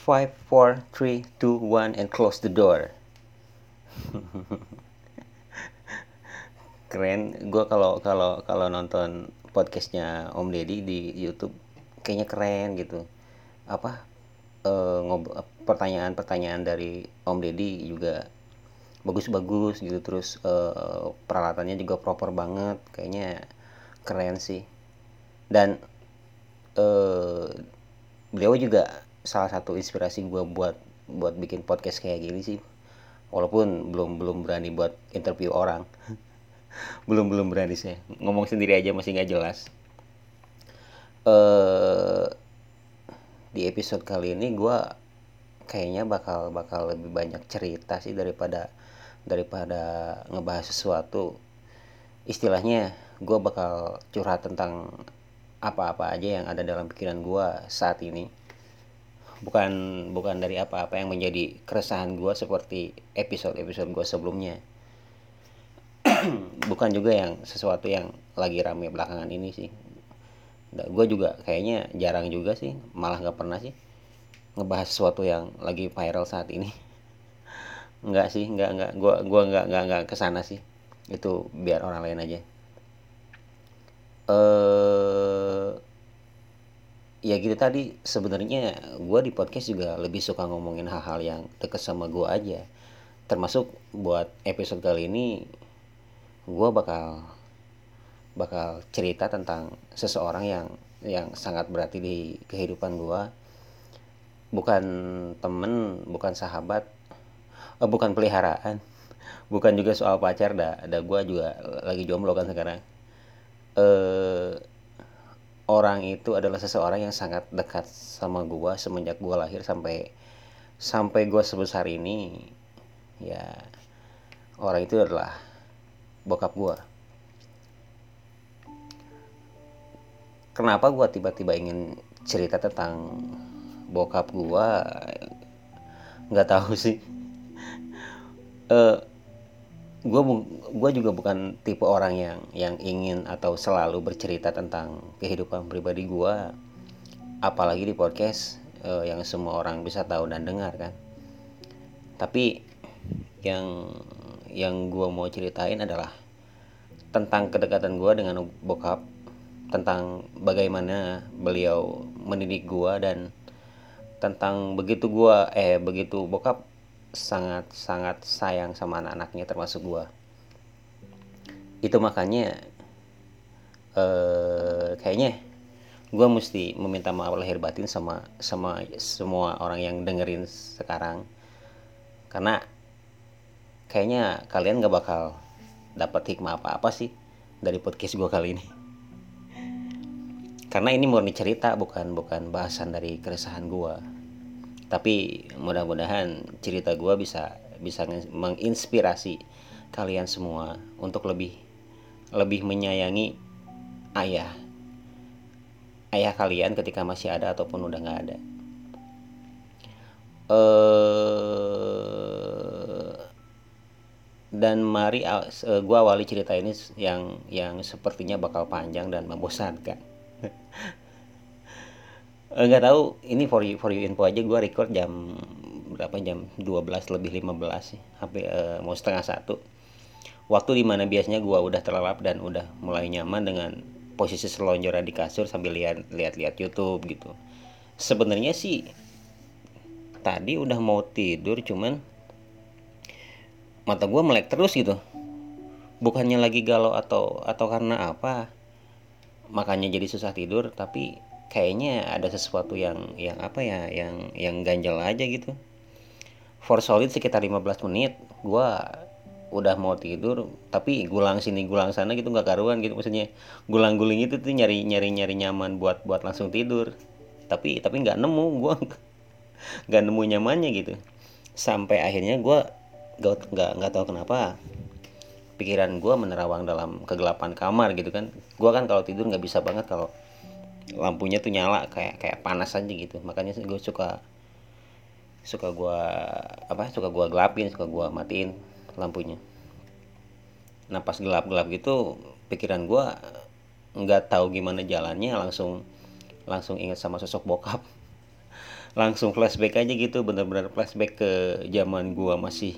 Five, four, three, two, one, and close the door. Keren. Gue kalau kalau kalau nonton podcastnya Om Deddy di YouTube, kayaknya keren gitu. Apa eh, ngob- pertanyaan-pertanyaan dari Om Deddy juga bagus-bagus gitu. Terus eh, peralatannya juga proper banget. Kayaknya keren sih. Dan eh, beliau juga salah satu inspirasi gue buat buat bikin podcast kayak gini sih. Walaupun belum belum berani buat interview orang. Belum belum berani sih. Ngomong sendiri aja masih nggak jelas. Eh di episode kali ini gue kayaknya bakal bakal lebih banyak cerita sih daripada daripada ngebahas sesuatu. Istilahnya gue bakal curhat tentang apa-apa aja yang ada dalam pikiran gue saat ini bukan bukan dari apa-apa yang menjadi keresahan gue seperti episode-episode gue sebelumnya. Bukan juga yang sesuatu yang lagi rame belakangan ini sih. Gue juga kayaknya jarang juga sih malah nggak pernah sih ngebahas sesuatu yang lagi viral saat ini. Nggak sih nggak nggak. Gue gua nggak nggak nggak ke sana sih. Itu biar orang lain aja. Eh ya gitu tadi. Sebenarnya gue di podcast juga lebih suka ngomongin hal-hal yang deket sama gue aja. Termasuk buat episode kali ini gue bakal bakal cerita tentang seseorang yang yang sangat berarti di kehidupan gue bukan temen bukan sahabat eh, bukan peliharaan. Bukan juga soal pacar dah ada gue juga lagi jomblo kan sekarang. Eh orang itu adalah seseorang yang sangat dekat sama gua semenjak gua lahir sampai sampai gua sebesar ini ya orang itu adalah bokap gua. Kenapa gua tiba-tiba ingin cerita tentang bokap gua? Nggak tahu sih. Eh gue gue juga bukan tipe orang yang yang ingin atau selalu bercerita tentang kehidupan pribadi gue apalagi di podcast uh, yang semua orang bisa tahu dan dengar kan. Tapi yang yang gue mau ceritain adalah tentang kedekatan gue dengan bokap tentang bagaimana beliau mendidik gue dan tentang begitu gue eh begitu bokap sangat sangat sayang sama anak-anaknya termasuk gua. Itu makanya eh, kayaknya gua mesti meminta maaf lahir batin sama sama semua orang yang dengerin sekarang. Karena kayaknya kalian gak bakal dapat hikmah apa-apa sih dari podcast gua kali ini. Karena ini murni cerita bukan bukan bahasan dari keresahan gua tapi mudah-mudahan cerita gue bisa bisa menginspirasi kalian semua untuk lebih lebih menyayangi ayah ayah kalian ketika masih ada ataupun udah nggak ada. Eh dan mari uh, gue awali cerita ini yang yang sepertinya bakal panjang dan membosankan nggak tahu. Ini for you, for you info aja. Gue record jam berapa? Jam 12 lebih 15 sih. Hampir uh, mau setengah satu. Waktu di mana biasanya gue udah terlelap dan udah mulai nyaman dengan posisi selonjoran di kasur sambil lihat lihat lihat YouTube gitu. Sebenarnya sih tadi udah mau tidur cuman mata gue melek terus gitu. Bukannya lagi galau atau atau karena apa? Makanya jadi susah tidur tapi kayaknya ada sesuatu yang yang apa ya yang yang ganjel aja gitu. For solid sekitar 15 menit gua udah mau tidur tapi gulang sini gulang sana gitu nggak karuan gitu. Maksudnya gulang guling itu tuh nyari nyari nyari nyaman buat buat langsung tidur. Tapi tapi nggak nemu gua nggak nemu nyamannya gitu. Sampai akhirnya gua nggak nggak tahu kenapa pikiran gua menerawang dalam kegelapan kamar gitu kan. Gua kan kalau tidur nggak bisa banget kalau lampunya tuh nyala kayak kayak panas aja gitu. Makanya gue suka suka gue apa suka gue gelapin suka gue matiin lampunya. Nah pas gelap gelap gitu pikiran gue nggak tahu gimana jalannya langsung langsung ingat sama sosok bokap. Langsung flashback aja gitu bener-bener flashback ke zaman gua masih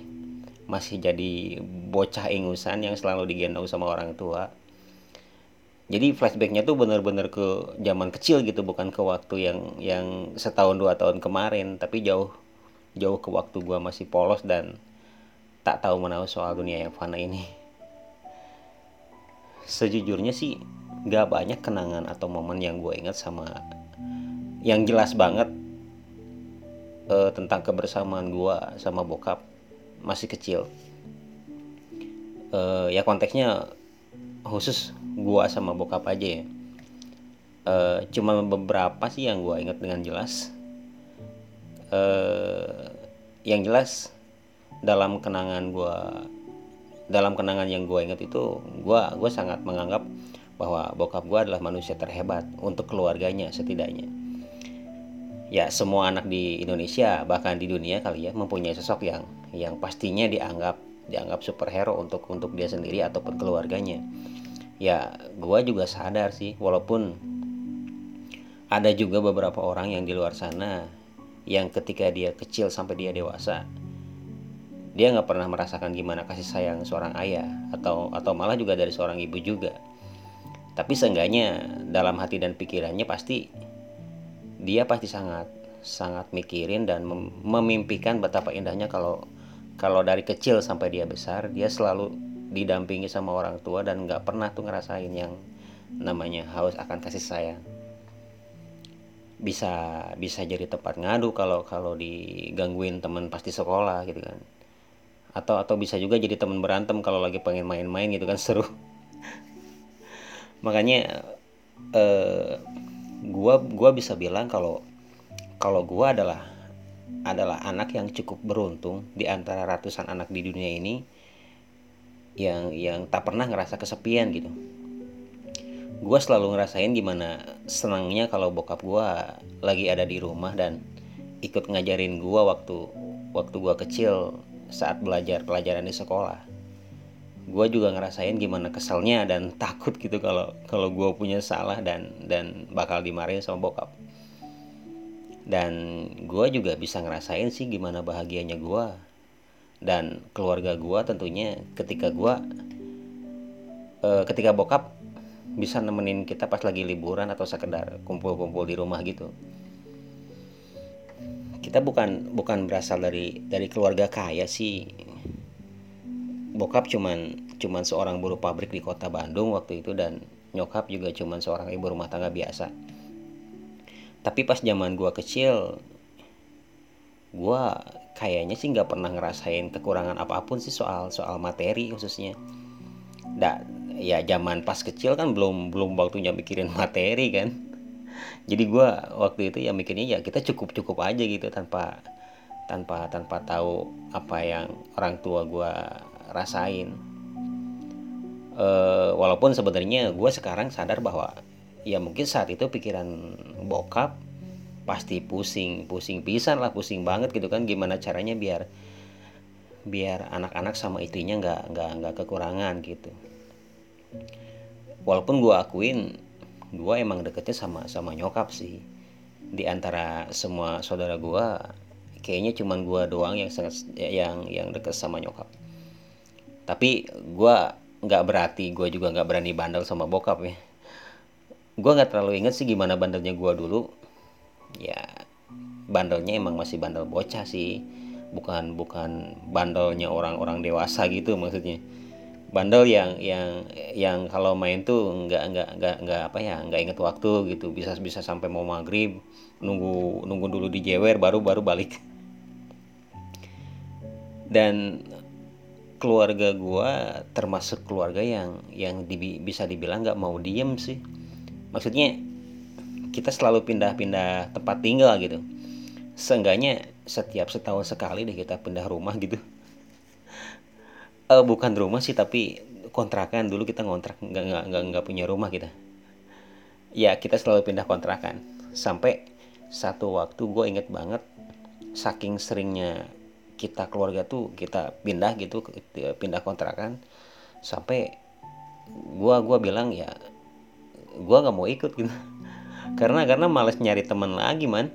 masih jadi bocah ingusan yang selalu digendong sama orang tua jadi flashbacknya tuh bener-bener ke zaman kecil gitu bukan ke waktu yang yang setahun dua tahun kemarin. Tapi jauh jauh ke waktu gua masih polos dan tak tahu menahu soal dunia yang fana ini. Sejujurnya sih gak banyak kenangan atau momen yang gue ingat sama yang jelas banget uh, tentang kebersamaan gue sama bokap masih kecil. Uh, ya konteksnya khusus gue sama bokap aja ya uh, cuma beberapa sih yang gue ingat dengan jelas uh, yang jelas dalam kenangan gue dalam kenangan yang gue ingat itu gue gue sangat menganggap bahwa bokap gue adalah manusia terhebat untuk keluarganya setidaknya. Ya semua anak di Indonesia bahkan di dunia kali ya mempunyai sosok yang yang pastinya dianggap dianggap superhero untuk untuk dia sendiri ataupun keluarganya. Ya gue juga sadar sih walaupun ada juga beberapa orang yang di luar sana yang ketika dia kecil sampai dia dewasa dia nggak pernah merasakan gimana kasih sayang seorang ayah atau atau malah juga dari seorang ibu juga. Tapi seenggaknya dalam hati dan pikirannya pasti dia pasti sangat sangat mikirin dan mem memimpikan betapa indahnya kalau kalau dari kecil sampai dia besar dia selalu didampingi sama orang tua dan nggak pernah tuh ngerasain yang namanya haus akan kasih sayang. Bisa bisa jadi tempat ngadu kalau kalau digangguin teman pasti sekolah gitu kan. Atau atau bisa juga jadi teman berantem kalau lagi pengen main-main gitu kan seru. Makanya eh, gua gua bisa bilang kalau kalau gua adalah adalah anak yang cukup beruntung di antara ratusan anak di dunia ini yang yang tak pernah ngerasa kesepian gitu. Gue selalu ngerasain gimana senangnya kalau bokap gue lagi ada di rumah dan ikut ngajarin gue waktu waktu gue kecil saat belajar pelajaran di sekolah. Gue juga ngerasain gimana keselnya dan takut gitu kalau kalau gue punya salah dan dan bakal dimarahin sama bokap. Dan gue juga bisa ngerasain sih gimana bahagianya gue dan keluarga gue tentunya ketika gue uh, ketika bokap bisa nemenin kita pas lagi liburan atau sekedar kumpul-kumpul di rumah gitu. Kita bukan bukan berasal dari dari keluarga kaya sih. Bokap cuman cuman seorang buruh pabrik di kota Bandung waktu itu dan nyokap juga cuman seorang ibu rumah tangga biasa. Tapi pas zaman gua kecil gua kayaknya sih nggak pernah ngerasain kekurangan apa pun sih soal soal materi khususnya. Da, ya zaman pas kecil kan belum belum waktunya mikirin materi kan. Jadi gua waktu itu ya mikirnya ya kita cukup cukup aja gitu tanpa tanpa tanpa tahu apa yang orang tua gua rasain. E, walaupun sebenarnya gue sekarang sadar bahwa ya mungkin saat itu pikiran bokap pasti pusing pusing pisan lah pusing banget gitu kan. Gimana caranya biar biar anak-anak sama istrinya nggak nggak nggak kekurangan gitu. Walaupun gue akuin gue emang deketnya sama sama nyokap sih. Di antara semua saudara gue kayaknya cuman gue doang yang sangat yang yang deket sama nyokap. Tapi gue nggak berarti gue juga nggak berani bandel sama bokap ya. Gue nggak terlalu inget sih gimana bandelnya gue dulu ya bandelnya emang masih bandel bocah sih. Bukan bukan bandelnya orang-orang dewasa gitu maksudnya. Bandel yang yang yang kalau main tuh nggak nggak nggak nggak apa ya nggak inget waktu gitu. Bisa bisa sampai mau maghrib nunggu nunggu dulu di jewer baru baru balik. Dan keluarga gue termasuk keluarga yang yang di, bisa dibilang nggak mau diem sih. Maksudnya kita selalu pindah-pindah tempat tinggal gitu. Seenggaknya setiap setahun sekali deh kita pindah rumah gitu. Uh, bukan rumah sih tapi kontrakan. Dulu kita ngontrak nggak nggak nggak nggak punya rumah kita. Ya kita selalu pindah kontrakan. Sampai satu waktu gue inget banget saking seringnya kita keluarga tuh kita pindah gitu pindah kontrakan. Sampai gua gua bilang ya gua nggak mau ikut gitu karena karena males nyari teman lagi man.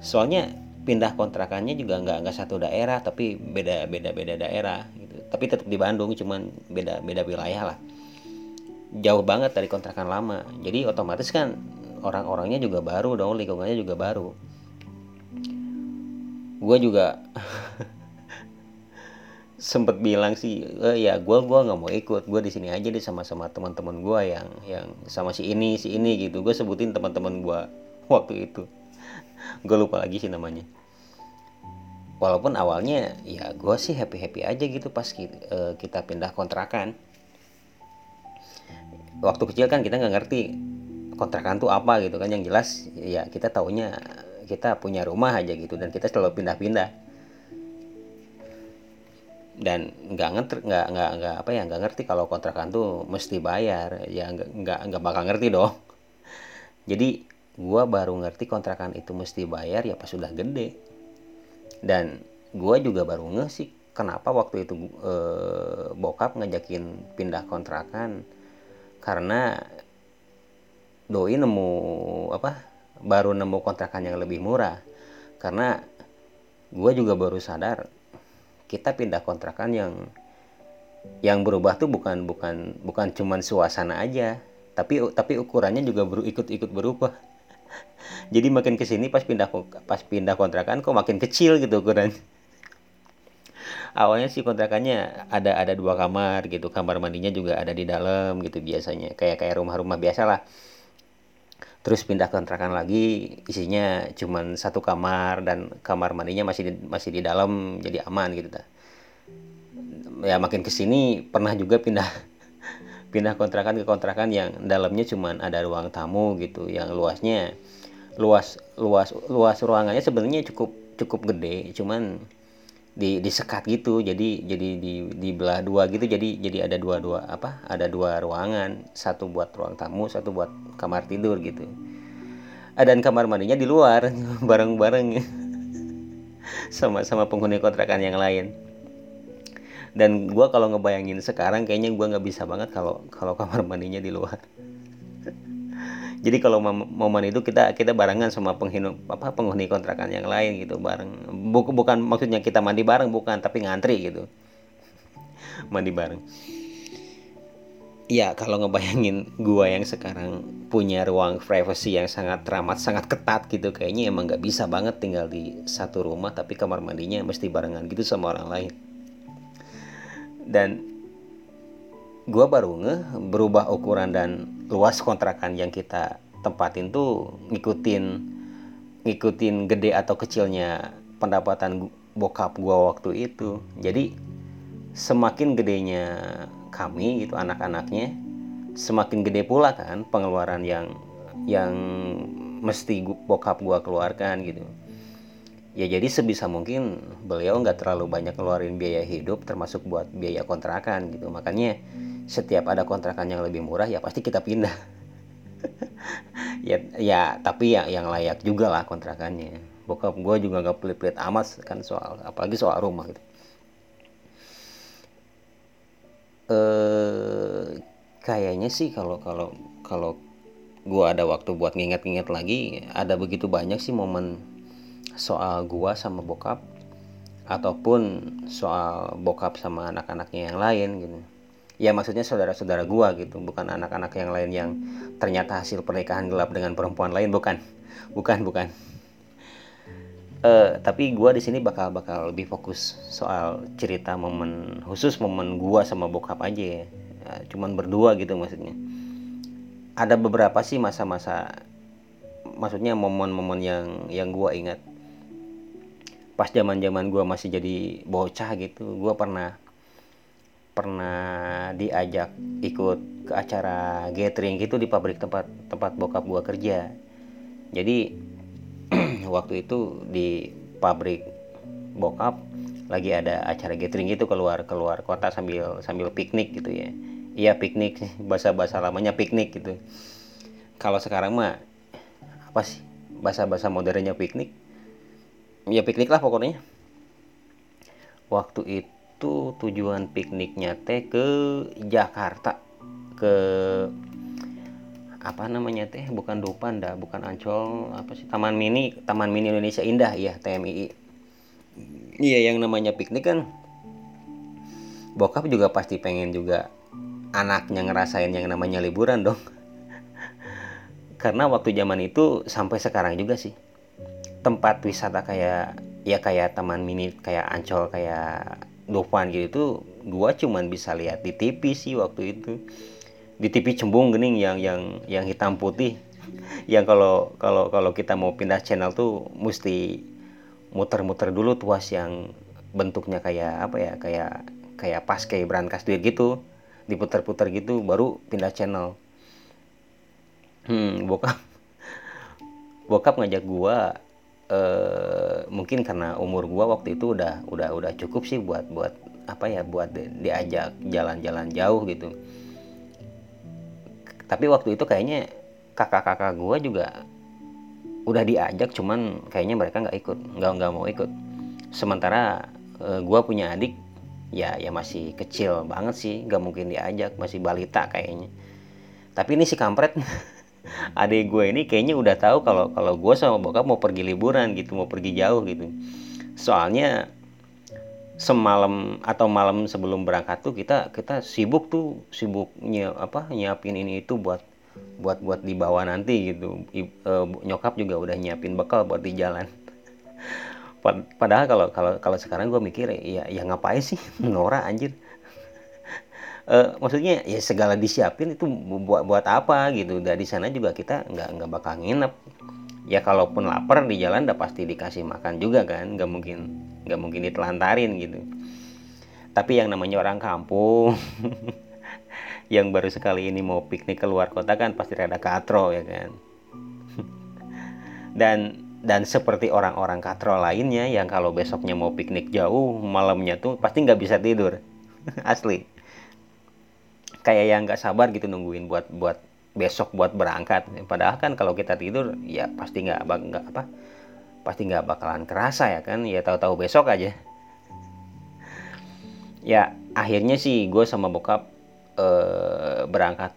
Soalnya pindah kontrakannya juga nggak nggak satu daerah tapi beda beda beda daerah gitu. Tapi tetap di Bandung cuman beda beda wilayah lah. Jauh banget dari kontrakan lama. Jadi otomatis kan orang-orangnya juga baru dong lingkungannya juga baru. Gue juga sempet bilang sih e, ya gue gua nggak mau ikut gue di sini aja deh sama sama teman-teman gue yang yang sama si ini si ini gitu. Gue sebutin teman-teman gue waktu itu. Gue lupa lagi sih namanya. Walaupun awalnya ya gue sih happy happy aja gitu pas kita, uh, e, kita pindah kontrakan. Waktu kecil kan kita nggak ngerti kontrakan tuh apa gitu kan. Yang jelas ya kita taunya kita punya rumah aja gitu dan kita selalu pindah-pindah dan nggak ngerti nggak nggak nggak apa ya nggak ngerti kalau kontrakan tuh mesti bayar. Ya nggak nggak bakal ngerti dong. Jadi gua baru ngerti kontrakan itu mesti bayar ya pas sudah gede. Dan gua juga baru nge sih kenapa waktu itu e, bokap ngajakin pindah kontrakan. Karena doi nemu apa baru nemu kontrakan yang lebih murah. Karena gue juga baru sadar kita pindah kontrakan yang yang berubah tuh bukan bukan bukan cuman suasana aja tapi tapi ukurannya juga beru, ikut-ikut berubah. Jadi makin ke sini pas pindah pas pindah kontrakan kok makin kecil gitu ukuran. Awalnya sih kontrakannya ada ada dua kamar gitu kamar mandinya juga ada di dalam gitu biasanya. Kayak kayak rumah-rumah biasa lah terus pindah kontrakan lagi isinya cuman satu kamar dan kamar mandinya masih di, masih di dalam jadi aman gitu dah. Ya makin ke sini pernah juga pindah pindah kontrakan ke kontrakan yang dalamnya cuman ada ruang tamu gitu yang luasnya luas luas luas ruangannya sebenarnya cukup cukup gede cuman di disekat gitu jadi jadi di di belah dua gitu jadi jadi ada dua dua apa ada dua ruangan satu buat ruang tamu satu buat kamar tidur gitu. Ah, dan kamar mandinya di luar bareng-bareng sama sama penghuni kontrakan yang lain. Dan gue kalau ngebayangin sekarang kayaknya gue nggak bisa banget kalau kalau kamar mandinya di luar jadi kalau momen itu kita kita barengan sama penghuni apa penghuni kontrakan yang lain gitu bareng. Bukan maksudnya kita mandi bareng bukan tapi ngantri gitu. Mandi bareng. Ya kalau ngebayangin gua yang sekarang punya ruang privacy yang sangat teramat sangat ketat gitu kayaknya emang nggak bisa banget tinggal di satu rumah tapi kamar mandinya mesti barengan gitu sama orang lain. Dan gua baru nge berubah ukuran dan luas kontrakan yang kita tempatin tuh ngikutin ngikutin gede atau kecilnya pendapatan bokap gua waktu itu. Jadi semakin gedenya kami itu anak-anaknya semakin gede pula kan pengeluaran yang yang mesti bokap gua keluarkan gitu ya jadi sebisa mungkin beliau nggak terlalu banyak keluarin biaya hidup termasuk buat biaya kontrakan gitu. Makanya setiap ada kontrakan yang lebih murah ya pasti kita pindah. Ya ya tapi yang yang layak juga lah kontrakannya. Bokap gue juga nggak pelit-pelit amat kan soal apalagi soal rumah gitu. Eh kayaknya sih kalau kalau kalau gue ada waktu buat nginget-nginget lagi ada begitu banyak sih momen soal gua sama bokap ataupun soal bokap sama anak-anaknya yang lain gitu. Ya maksudnya saudara-saudara gua gitu. Bukan anak-anak yang lain yang ternyata hasil pernikahan gelap dengan perempuan lain bukan. Bukan bukan. Uh, tapi gua di sini bakal bakal lebih fokus soal cerita momen khusus momen gua sama bokap aja ya. Uh, cuman berdua gitu maksudnya. Ada beberapa sih masa-masa maksudnya momen-momen yang yang gua ingat pas zaman-zaman gua masih jadi bocah gitu gua pernah pernah diajak ikut ke acara gathering gitu di pabrik tempat tempat bokap gua kerja. Jadi waktu itu di pabrik bokap lagi ada acara gathering gitu keluar keluar kota sambil sambil piknik gitu ya. Iya piknik bahasa bahasa lamanya piknik gitu. Kalau sekarang mah apa sih bahasa bahasa modernnya piknik ya piknik lah pokoknya. Waktu itu tujuan pikniknya teh ke Jakarta. Ke apa namanya teh? Bukan Dupan dah bukan Ancol apa sih? Taman Mini Taman Mini Indonesia Indah ya TMI iya yang namanya piknik kan. Bokap juga pasti pengen juga anaknya ngerasain yang namanya liburan dong. Karena waktu zaman itu sampai sekarang juga sih tempat wisata kayak ya kayak taman mini kayak ancol kayak Dufan gitu tuh gua cuman bisa lihat di TV sih waktu itu. Di TV cembung gening yang yang yang hitam putih. Yang kalau kalau kalau kita mau pindah channel tuh mesti muter-muter dulu tuas yang bentuknya kayak apa ya kayak kayak pas kayak brankas duit gitu. Diputar-putar gitu baru pindah channel. Hmm bokap bokap ngajak gua eh, mungkin karena umur gua waktu itu udah udah udah cukup sih buat buat apa ya buat di- diajak jalan-jalan jauh gitu. Tapi waktu itu kayaknya kakak-kakak gua juga udah diajak cuman kayaknya mereka nggak ikut nggak nggak mau ikut. Sementara eh, gua punya adik ya ya masih kecil banget sih nggak mungkin diajak masih balita kayaknya. Tapi ini si kampret adik gue ini kayaknya udah tahu kalau kalau gue sama bokap mau pergi liburan gitu mau pergi jauh gitu. Soalnya semalam atau malam sebelum berangkat tuh kita kita sibuk tuh sibuknya apa nyiapin ini itu buat buat buat dibawa nanti gitu. I- eh, nyokap juga udah nyiapin bekal buat di jalan. Pad- padahal kalau kalau kalau sekarang gue mikir ya ya ngapain sih? Nora anjir Eh, maksudnya ya segala disiapin itu bu- buat buat apa gitu. Dari sana juga kita nggak nggak bakal nginep. Ya kalaupun lapar di jalan udah pasti dikasih makan juga kan. Nggak mungkin nggak mungkin ditelantarin gitu. Tapi yang namanya orang kampung yang baru sekali ini mau piknik keluar kota kan pasti rada katro ya kan. Dan dan seperti orang-orang katro lainnya yang kalau besoknya mau piknik jauh malamnya tuh pasti nggak bisa tidur. Asli kayak yang nggak sabar gitu nungguin buat buat besok buat berangkat. Padahal kan kalau kita tidur ya pasti nggak nggak apa pasti nggak bakalan kerasa ya kan? Ya tahu-tahu besok aja. Ya akhirnya sih gue sama bokap eh, berangkat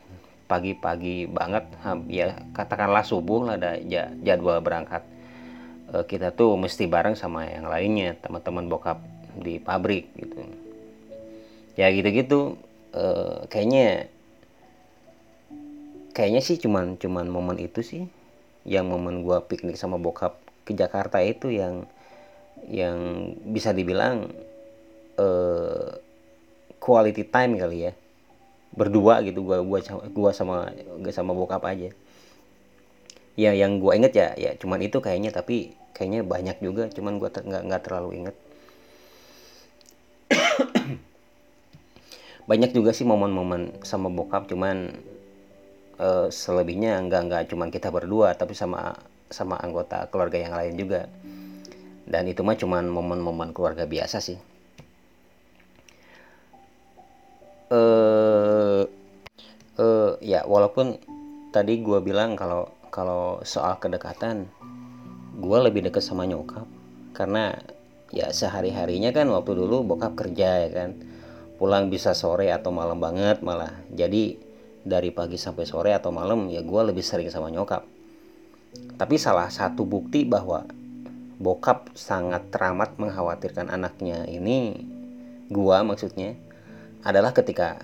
pagi-pagi banget. Ya katakanlah subuh lah ada ja- jadwal berangkat. Eh, kita tuh mesti bareng sama yang lainnya teman-teman bokap di pabrik gitu. Ya gitu-gitu eh, kayaknya kayaknya sih cuman cuman momen itu sih. Yang momen gua piknik sama bokap ke Jakarta itu yang yang bisa dibilang eh quality time kali ya. Berdua gitu gua gua gua sama gua sama bokap aja. Ya yang gua inget ya ya cuman itu kayaknya tapi kayaknya banyak juga. Cuman gua ter- nggak nggak terlalu inget banyak juga sih momen-momen sama bokap cuman eh, selebihnya nggak nggak cuman kita berdua tapi sama sama anggota keluarga yang lain juga. Dan itu mah cuman momen-momen keluarga biasa sih. Eh eh ya walaupun tadi gua bilang kalau kalau soal kedekatan gua lebih dekat sama nyokap. Karena ya sehari harinya kan waktu dulu bokap kerja ya kan pulang bisa sore atau malam banget malah. Jadi dari pagi sampai sore atau malam ya gua lebih sering sama nyokap. Tapi salah satu bukti bahwa bokap sangat teramat mengkhawatirkan anaknya ini gua maksudnya adalah ketika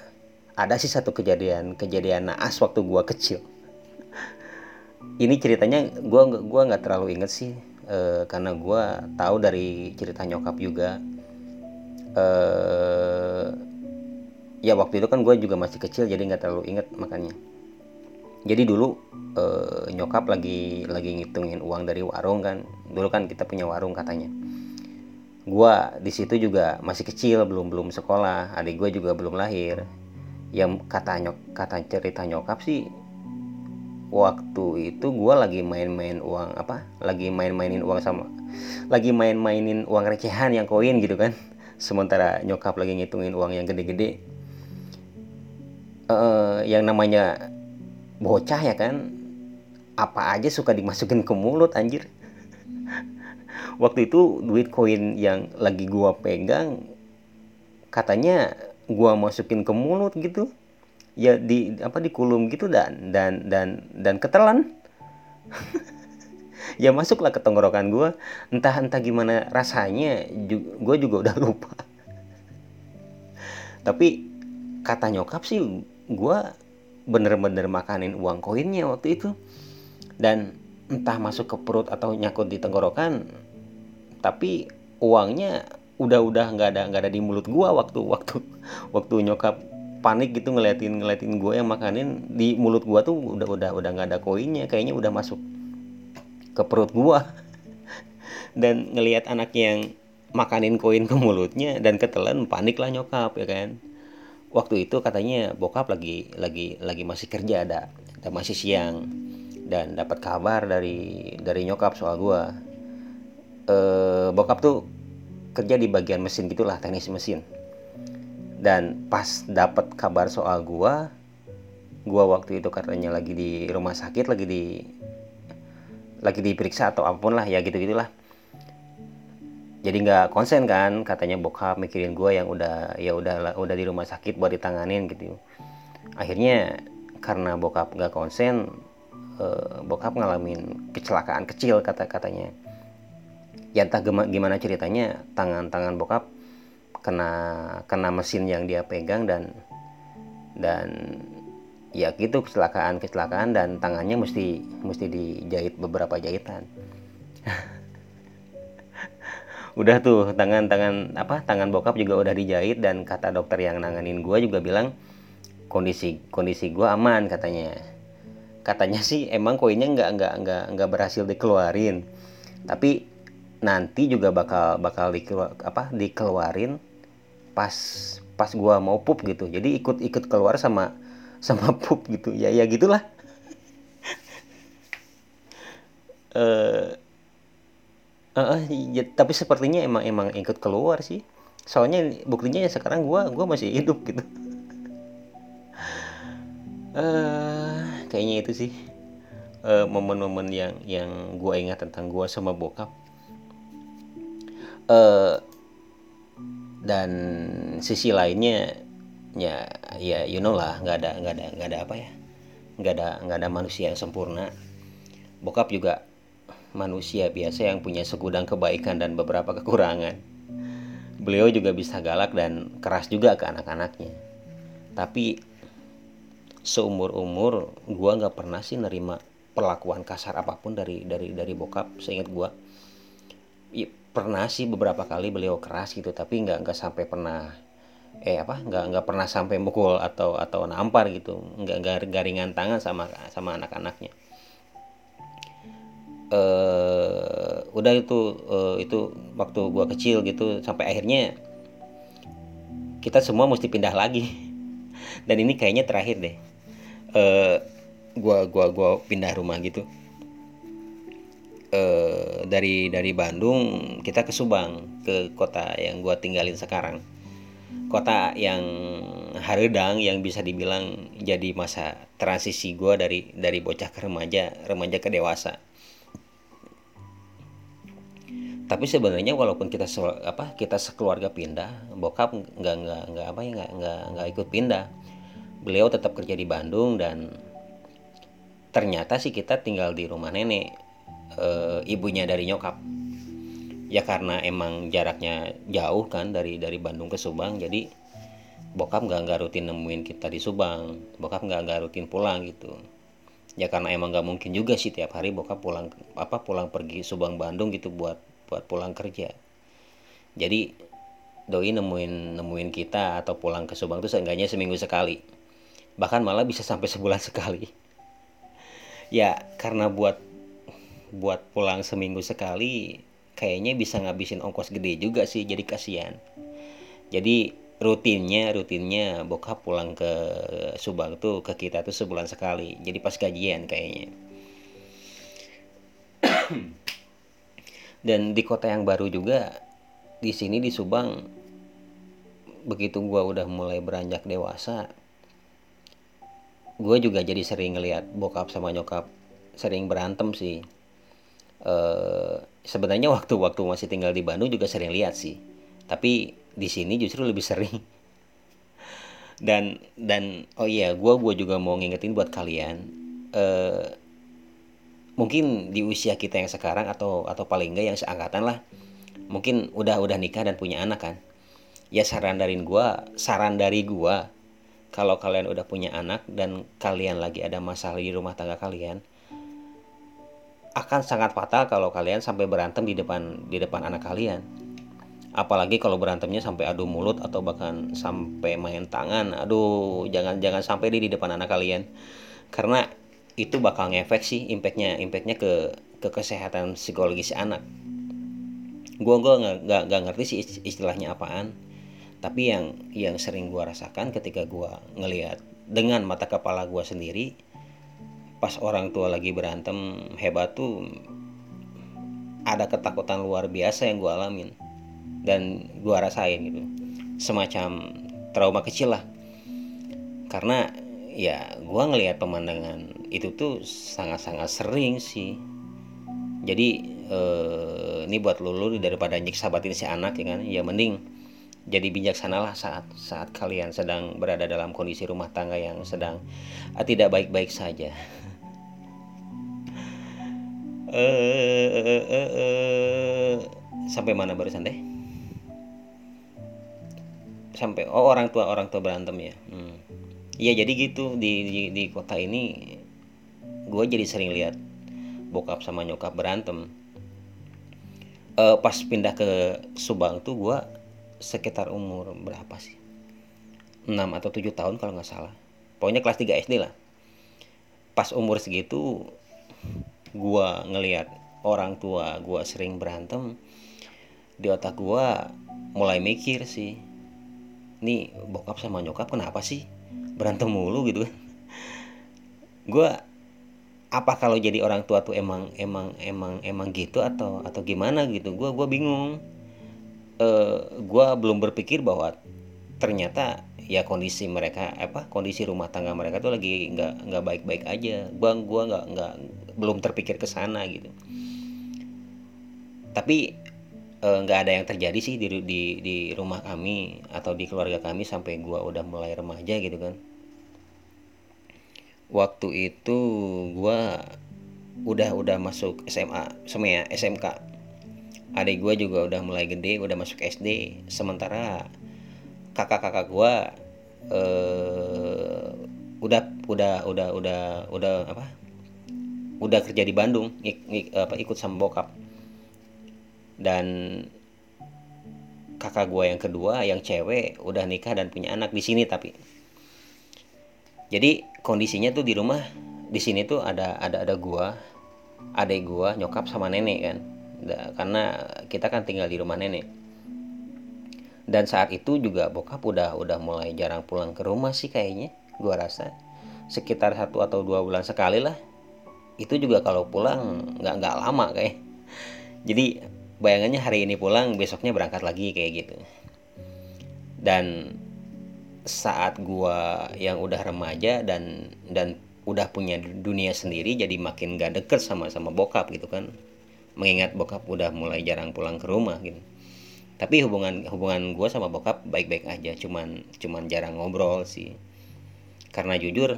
ada sih satu kejadian kejadian naas waktu gua kecil. Ini ceritanya nggak- gua nggak terlalu inget sih eh, karena gua tahu dari cerita nyokap juga eh ya waktu itu kan gue juga masih kecil jadi nggak terlalu inget makanya. Jadi dulu eh, nyokap lagi lagi ngitungin uang dari warung kan. Dulu kan kita punya warung katanya. Gua di situ juga masih kecil belum belum sekolah. Adik gue juga belum lahir. Yang kata nyok kata cerita nyokap sih waktu itu gua lagi main-main uang apa? Lagi main-mainin uang sama lagi main-mainin uang recehan yang koin gitu kan sementara nyokap lagi ngitungin uang yang gede-gede. Eh yang namanya bocah ya kan apa aja suka dimasukin ke mulut anjir. Waktu itu duit koin yang lagi gua pegang katanya gua masukin ke mulut gitu. Ya di apa dikulum gitu dan dan dan dan ketelan ya masuklah ke tenggorokan gue entah entah gimana rasanya gue juga udah lupa. Tapi kata nyokap sih gue bener-bener makanin uang koinnya waktu itu. Dan entah masuk ke perut atau nyakut di tenggorokan tapi uangnya udah udah nggak ada nggak ada di mulut gue waktu waktu waktu nyokap panik gitu ngeliatin ngeliatin gue yang makanin di mulut gue tuh udah udah udah nggak ada koinnya kayaknya udah masuk ke perut gue dan ngelihat anak yang makanin koin ke mulutnya dan ketelan panik lah nyokap ya kan? Waktu itu katanya bokap lagi lagi lagi masih kerja ada ada masih siang. Dan dapat kabar dari dari nyokap soal gue eh, bokap tuh kerja di bagian mesin gitulah teknis mesin. Dan pas dapat kabar soal gua gua waktu itu katanya lagi di rumah sakit lagi di lagi diperiksa atau apa pun lah ya gitu gitulah jadi nggak konsen kan katanya bokap mikirin gua yang udah ya udah udah di rumah sakit buat ditanganin gitu. Akhirnya karena bokap nggak konsen eh, bokap ngalamin kecelakaan kecil kata katanya. Ya entah gimana ceritanya tangan-tangan bokap kena kena mesin yang dia pegang dan dan ya gitu kecelakaan kecelakaan dan tangannya mesti mesti dijahit beberapa jahitan. Udah tuh tangan tangan apa tangan bokap juga udah dijahit dan kata dokter yang nanganin gue juga bilang kondisi kondisi gue aman katanya. Katanya sih emang koinnya nggak nggak nggak nggak berhasil dikeluarin. Tapi nanti juga bakal bakal dikeluar, apa dikeluarin pas pas gua mau pup gitu. Jadi ikut ikut keluar sama sama pup gitu. Ya ya gitulah. Eh uh, uh, ya, tapi sepertinya emang emang ikut keluar sih. Soalnya buktinya ya sekarang gua gua masih hidup gitu. Uh, kayaknya itu sih momen-momen yang yang gua ingat tentang gua sama bokap. Uh, dan sisi lainnya ya ya you know lah nggak ada nggak ada nggak ada apa ya. Nggak ada nggak ada manusia yang sempurna. Bokap juga manusia biasa yang punya segudang kebaikan dan beberapa kekurangan. Beliau juga bisa galak dan keras juga ke anak-anaknya. Tapi seumur umur gua nggak pernah sih nerima perlakuan kasar apa pun dari dari dari bokap seingat gua. Pernah sih beberapa kali beliau keras gitu tapi nggak nggak sampai pernah eh apa nggak nggak pernah sampai mukul atau atau nampar gitu. Nggak garingan tangan sama sama anak-anaknya. Eh udah itu uh, itu waktu gua kecil gitu sampai akhirnya kita semua mesti pindah lagi. Dan ini kayaknya terakhir deh. Uh, gua gua gua pindah rumah gitu. Eh, dari dari Bandung kita ke Subang ke kota yang gua tinggalin sekarang kota yang haredang yang bisa dibilang jadi masa transisi gua dari dari bocah ke remaja remaja ke dewasa. Tapi sebenarnya walaupun kita se, apa kita sekeluarga pindah bokap nggak nggak nggak apa ya nggak nggak nggak ikut pindah. Beliau tetap kerja di Bandung dan ternyata sih kita tinggal di rumah nenek e, ibunya dari nyokap ya karena emang jaraknya jauh kan dari dari Bandung ke Subang jadi bokap nggak nggak rutin nemuin kita di Subang bokap nggak nggak rutin pulang gitu. Ya karena emang nggak mungkin juga sih tiap hari bokap pulang apa pulang pergi Subang Bandung gitu buat buat pulang kerja. Jadi doi nemuin nemuin kita atau pulang ke Subang tuh seenggaknya seminggu sekali. Bahkan malah bisa sampai sebulan sekali. Ya karena buat buat pulang seminggu sekali kayaknya bisa ngabisin ongkos gede juga sih jadi kasihan. Jadi rutinnya rutinnya bokap pulang ke Subang tuh ke kita tuh sebulan sekali. Jadi pas gajian kayaknya. Dan di kota yang baru juga di sini di Subang begitu gua udah mulai beranjak dewasa gue juga jadi sering ngeliat bokap sama nyokap sering berantem sih. Uh, sebenarnya waktu-waktu masih tinggal di Bandung juga sering lihat sih. Tapi di sini justru lebih sering. Dan dan oh iya gua gua juga mau ngingetin buat kalian eh mungkin di usia kita yang sekarang atau atau paling enggak yang seangkatan lah mungkin udah udah nikah dan punya anak kan. Ya saran dari gua saran dari gua kalau kalian udah punya anak dan kalian lagi ada masalah di rumah tangga kalian akan sangat fatal kalau kalian sampai berantem di depan di depan anak kalian. Apalagi kalau berantemnya sampai adu mulut atau bahkan sampai main tangan. Aduh jangan jangan sampai di, di depan anak kalian. Karena itu bakal ngefek sih impactnya impactnya ke ke kesehatan psikologis anak. Gue gue nggak nggak ngerti sih istilahnya apaan. Tapi yang yang sering gue rasakan ketika gue ngelihat dengan mata kepala gue sendiri pas orang tua lagi berantem hebat tuh ada ketakutan luar biasa yang gue alamin dan gue rasain gitu. Semacam trauma kecil lah. Karena ya gue ngelihat pemandangan itu tuh sangat-sangat sering sih. Jadi eh, ini buat lulu daripada nyik sahabatin si anak ya kan? Ya mending jadi bijaksanalah saat saat kalian sedang berada dalam kondisi rumah tangga yang sedang eh, tidak baik-baik saja eh, sampai mana barusan deh sampai oh orang tua orang tua berantem ya? Hmm. iya jadi gitu di, di di kota ini gue jadi sering lihat bokap sama nyokap berantem. Uh, pas pindah ke Subang tuh gue sekitar umur berapa sih? 6 atau 7 tahun kalau nggak salah. Pokoknya kelas 3 SD lah. Pas umur segitu gue ngelihat orang tua gue sering berantem di otak gue mulai mikir sih nih bokap sama nyokap kenapa sih berantem mulu? gitu kan. Gue apa kalau jadi orang tua tuh emang emang emang emang gitu atau atau gimana gitu? Gue gue bingung. E, eh, gue belum berpikir bahwa ternyata ya kondisi mereka apa kondisi rumah tangga mereka tuh lagi nggak nggak baik baik aja. Gue gua nggak nggak belum terpikir ke sana gitu. Tapi Eh, nggak uh, ada yang terjadi sih di, di di rumah kami atau di keluarga kami sampai gua udah mulai remaja gitu kan. Waktu itu gua udah udah masuk SMA semuanya SMK adik gua juga udah mulai gede udah masuk SD sementara kakak-kakak gua uh, udah udah udah udah udah apa? Udah kerja di Bandung ik, ik, apa ikut sama bokap. Dan kakak gue yang kedua yang cewek udah nikah dan punya anak di sini tapi. Jadi kondisinya tuh di rumah di sini tuh ada ada ada gua adik gua nyokap sama nenek kan. Karena kita kan tinggal di rumah nenek dan saat itu juga bokap udah udah mulai jarang pulang ke rumah sih kayaknya gua rasa. Sekitar satu atau dua bulan sekali lah. Itu juga kalau pulang nggak nggak lama kayak. Jadi bayangannya hari ini pulang besoknya berangkat lagi kayak gitu. Dan saat gua yang udah remaja dan dan udah punya dunia sendiri jadi makin gak deket sama sama bokap gitu kan. Mengingat bokap udah mulai jarang pulang ke rumah gitu tapi hubungan hubungan gue sama bokap baik-baik aja cuman cuman jarang ngobrol sih. Karena jujur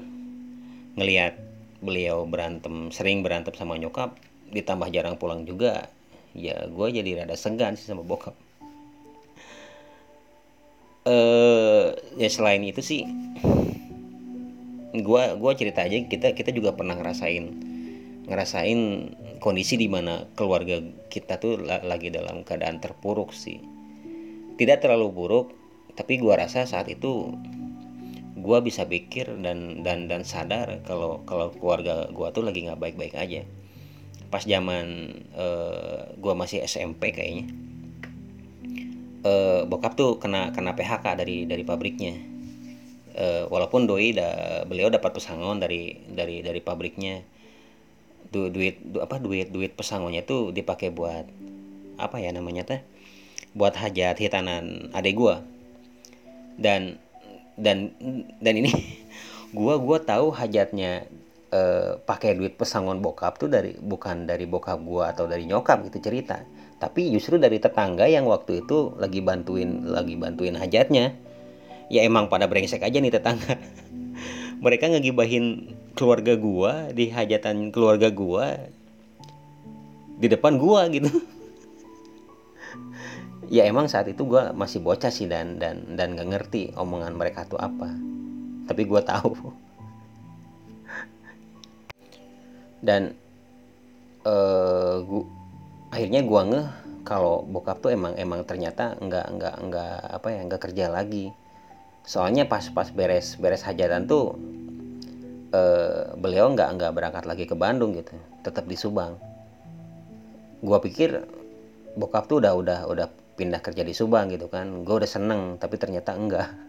ngelihat beliau berantem sering berantem sama nyokap ditambah jarang pulang juga ya gue jadi rada segan sih sama bokap. Eh ya selain itu sih gue gua cerita aja kita kita juga pernah ngerasain ngerasain kondisi di mana keluarga kita tuh lagi dalam keadaan terpuruk sih. Tidak terlalu buruk tapi gue rasa saat itu gue bisa pikir dan dan dan sadar kalau kalau keluarga gue tuh lagi nggak baik-baik aja. Pas zaman uh, gue masih SMP kayaknya uh, bokap tuh kena kena PHK dari dari pabriknya. Uh, walaupun doi da, beliau dapat pesangon dari dari dari pabriknya du, duit du, apa duit duit pesangonnya tuh dipakai buat apa ya namanya teh? Buat hajat hitanan adek gue dan dan dan ini gua gua tahu hajatnya eh, pakai duit pesangon bokap tuh dari bukan dari bokap gua atau dari nyokap gitu cerita. Tapi justru dari tetangga yang waktu itu lagi bantuin lagi bantuin hajatnya. Ya emang pada brengsek aja nih tetangga. Mereka ngegibahin keluarga gua di hajatan keluarga gua di depan gua gitu. Ya emang saat itu gua masih bocah sih dan dan dan gak ngerti omongan mereka tuh apa. Tapi gua tahu. Dan uh, gua, akhirnya gua ngeh kalau bokap tuh emang emang ternyata nggak nggak nggak apa ya nggak kerja lagi. Soalnya pas pas beres beres hajatan tuh uh, beliau nggak nggak berangkat lagi ke Bandung gitu tetap di Subang. Gua pikir bokap tuh udah udah udah pindah kerja di Subang gitu kan. Gue udah seneng tapi ternyata enggak.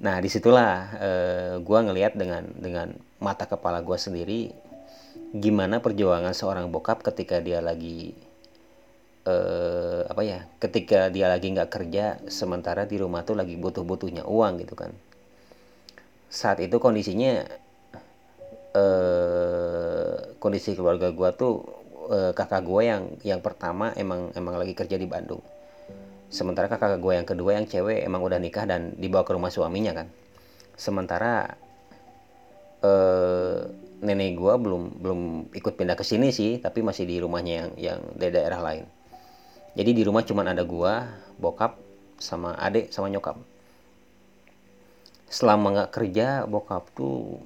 Nah di situlah uh, gua ngelihat dengan dengan mata kepala gue sendiri gimana perjuangan seorang bokap ketika dia lagi eh, apa ya ketika dia lagi nggak kerja sementara di rumah tuh lagi butuh-butuhnya uang gitu kan saat itu kondisinya eh, kondisi keluarga gue tuh eh, kakak gue yang yang pertama emang emang lagi kerja di Bandung. Sementara kakak gue yang kedua yang cewek emang udah nikah dan dibawa ke rumah suaminya kan. Sementara eh, nenek gue belum belum ikut pindah ke sini sih tapi masih di rumahnya yang yang di daerah lain. Jadi di rumah cuman ada gue bokap sama adik sama nyokap selama nggak kerja bokap tuh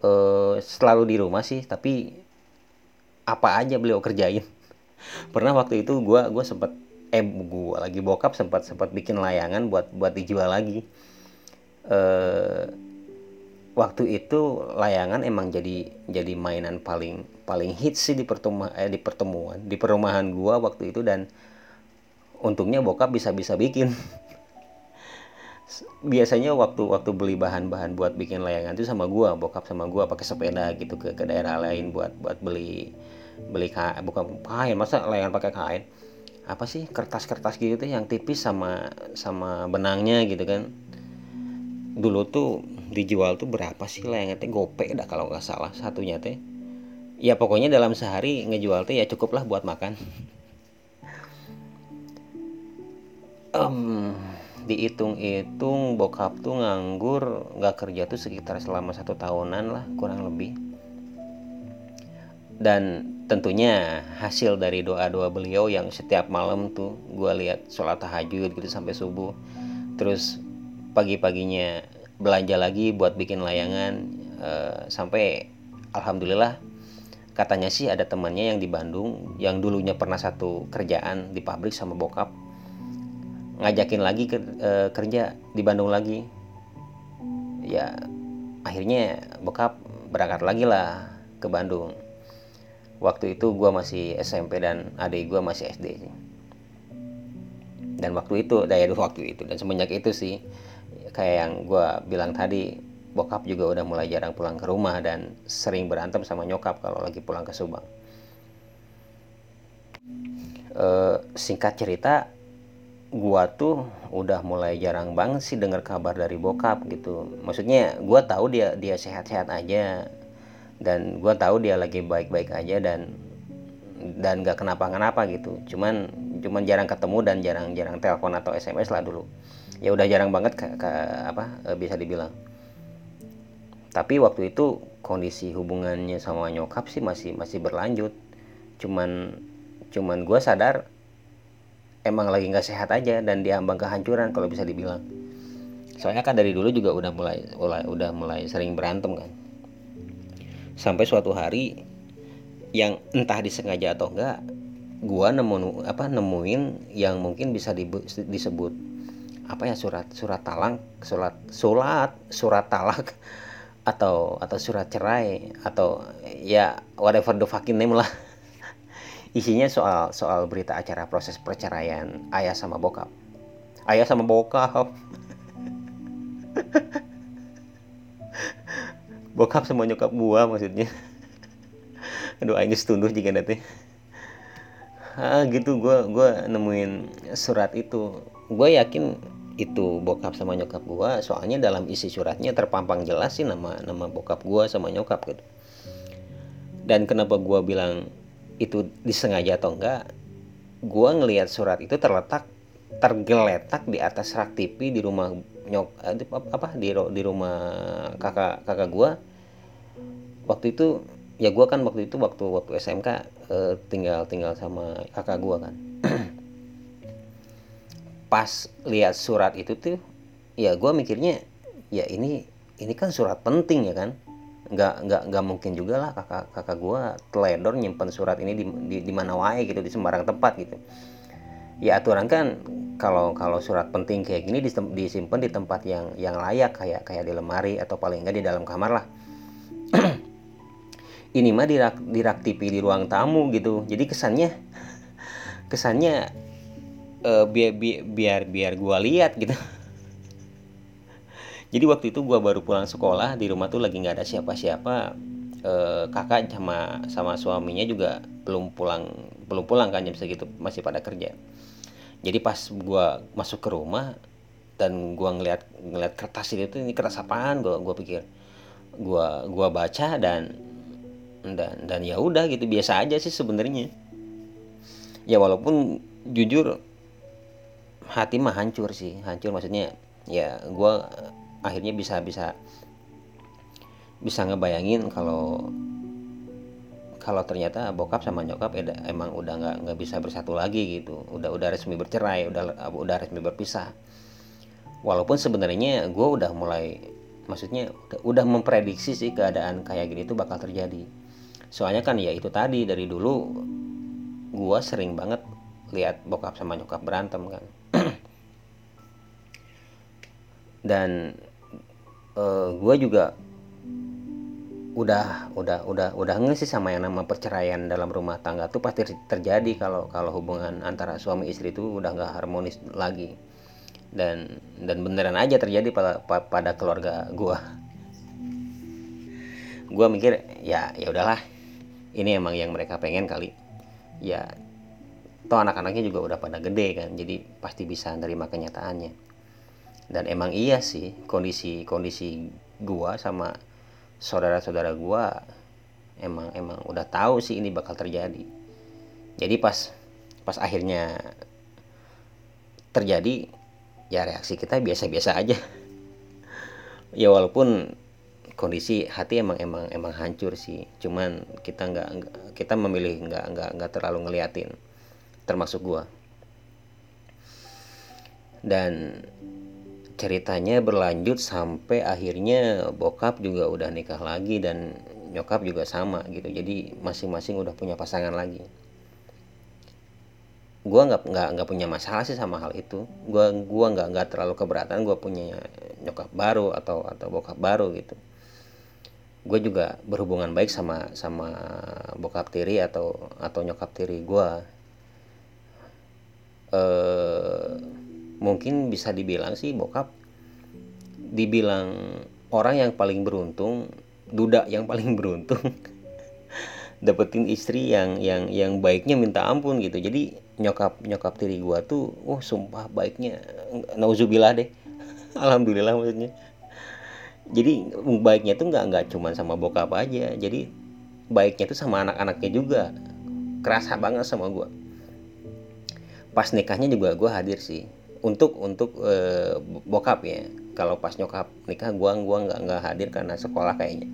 eh, selalu di rumah sih tapi apa aja beliau kerjain. Pernah waktu itu gue gue sempat eh gue lagi bokap sempat sempat bikin layangan buat buat dijual lagi. Eh, waktu itu layangan emang jadi jadi mainan paling paling hits sih di pertemuan eh, di pertemuan di perumahan gua waktu itu dan untungnya bokap bisa bisa bikin biasanya waktu waktu beli bahan-bahan buat bikin layangan itu sama gua bokap sama gua pakai sepeda gitu ke ke daerah lain buat buat beli beli kain bukan kain masa layangan pakai kain? Apa sih kertas-kertas gitu tuh yang tipis sama sama benangnya gitu kan? Dulu tuh dijual tuh berapa sih layangan teh gope dah kalau nggak salah satunya teh. Ya pokoknya dalam sehari ngejual teh ya cukup lah buat makan. Um, dihitung-hitung bokap tuh nganggur nggak kerja tuh sekitar selama satu tahunan lah kurang lebih. Dan tentunya hasil dari doa-doa beliau yang setiap malam tuh gue lihat sholat tahajud gitu sampai subuh. Terus pagi-paginya belanja lagi buat bikin layangan uh, sampai alhamdulillah katanya sih ada temannya yang di Bandung yang dulunya pernah satu kerjaan di pabrik sama bokap ngajakin lagi ke, uh, kerja di Bandung lagi. Ya akhirnya bokap berangkat lagi lah ke Bandung. Waktu itu gue masih SMP dan adik gue masih SD dan waktu itu dari waktu itu dan semenjak itu sih kayak yang gue bilang tadi bokap juga udah mulai jarang pulang ke rumah dan sering berantem sama nyokap kalau lagi pulang ke Subang. E, singkat cerita gua tuh udah mulai jarang banget sih dengar kabar dari bokap gitu. Maksudnya gua tahu dia dia sehat-sehat aja. Dan gua tahu dia lagi baik-baik aja dan dan gak kenapa-kenapa gitu. Cuman cuman jarang ketemu dan jarang-jarang telepon atau SMS lah dulu. Ya udah jarang banget ke, ke apa e, bisa dibilang. Tapi waktu itu kondisi hubungannya sama nyokap sih masih masih berlanjut. Cuman cuman gue sadar emang lagi nggak sehat aja dan diambang kehancuran kalau bisa dibilang. Soalnya kan dari dulu juga udah mulai udah mulai sering berantem kan. Sampai suatu hari yang entah disengaja atau enggak gua nemu apa nemuin yang mungkin bisa disebut apa ya surat surat talang surat surat surat talak atau atau surat cerai atau ya whatever the fucking name lah isinya soal soal berita acara proses perceraian ayah sama bokap. Ayah sama bokap. Bokap sama nyokap gua maksudnya. Aduh ini setunduh jika nanti ah gitu gua gua nemuin surat itu. Gue yakin itu bokap sama nyokap gue soalnya dalam isi suratnya terpampang jelas sih nama nama bokap gue sama nyokap gitu. Dan kenapa gue bilang itu disengaja atau enggak gue ngelihat surat itu terletak tergeletak di atas rak TV di rumah nyok eh, apa di di rumah kakak kakak gua. Waktu itu ya gua kan waktu itu waktu waktu SMK eh, tinggal tinggal sama kakak gua kan. Pas lihat surat itu tuh ya gua mikirnya ya ini ini kan surat penting ya kan nggak nggak nggak mungkin juga lah kakak kakak gue teledor nyimpen surat ini di, di, di mana wae gitu di sembarang tempat gitu. Ya aturan kan kalau kalau surat penting kayak gini disimpan di tempat yang yang layak kayak kayak di lemari atau paling enggak di dalam kamar lah. Ini mah di rak, di TV di ruang tamu gitu. Jadi kesannya kesannya uh, biar biar biar, biar lihat gitu jadi waktu itu gue baru pulang sekolah di rumah tuh lagi nggak ada siapa-siapa. E, kakak sama sama suaminya juga belum pulang belum pulang kan jam segitu masih pada kerja. Jadi pas gue masuk ke rumah dan gue ngeliat ngeliat kertas itu ini kertas apaan? Gue gue pikir gue gua baca dan dan dan ya udah gitu biasa aja sih sebenarnya. Ya walaupun jujur hati mah hancur sih hancur. Maksudnya ya gue akhirnya bisa bisa bisa ngebayangin kalau kalau ternyata bokap sama nyokap eda, emang udah nggak nggak bisa bersatu lagi gitu. Udah udah resmi bercerai udah udah resmi berpisah. Walaupun sebenarnya gue udah mulai maksudnya udah, memprediksi sih keadaan kayak gini tuh bakal terjadi. Soalnya kan ya itu tadi dari dulu gue sering banget lihat bokap sama nyokap berantem kan. Dan uh, eh, gue juga udah udah udah udah nggak sih sama yang nama perceraian dalam rumah tangga tuh pasti terjadi kalau kalau hubungan antara suami istri itu udah nggak harmonis lagi. Dan dan beneran aja terjadi pada pada keluarga gue gue mikir ya ya udahlah. Ini emang yang mereka pengen kali. Ya toh anak-anaknya juga udah pada gede kan jadi pasti bisa nerima kenyataannya dan emang iya sih kondisi kondisi gua sama saudara-saudara gua emang emang udah tahu sih ini bakal terjadi. Jadi pas pas akhirnya terjadi ya reaksi kita biasa-biasa aja. Ya walaupun kondisi hati emang emang emang hancur sih. Cuman kita nggak kita memilih nggak nggak nggak terlalu ngeliatin termasuk gua. Dan ceritanya berlanjut sampai akhirnya bokap juga udah nikah lagi dan nyokap juga sama gitu. Jadi masing-masing udah punya pasangan lagi. Gue nggak nggak nggak punya masalah sih sama hal itu. Gue gua nggak nggak terlalu keberatan gue punya nyokap baru atau atau bokap baru gitu. Gue juga berhubungan baik sama sama bokap tiri atau atau nyokap tiri gue eh mungkin bisa dibilang sih bokap dibilang orang yang paling beruntung duda yang paling beruntung dapetin istri yang yang yang baiknya minta ampun gitu. Jadi nyokap nyokap tiri gua tuh oh sumpah baiknya nauzubillah deh. Alhamdulillah maksudnya. Jadi baiknya tuh nggak nggak cuma sama bokap aja. Jadi baiknya tuh sama anak-anaknya juga. Kerasa banget sama gua. Pas nikahnya juga gua hadir sih untuk untuk e, bokap ya. Kalau pas nyokap nikah gua gua nggak nggak hadir karena sekolah kayaknya.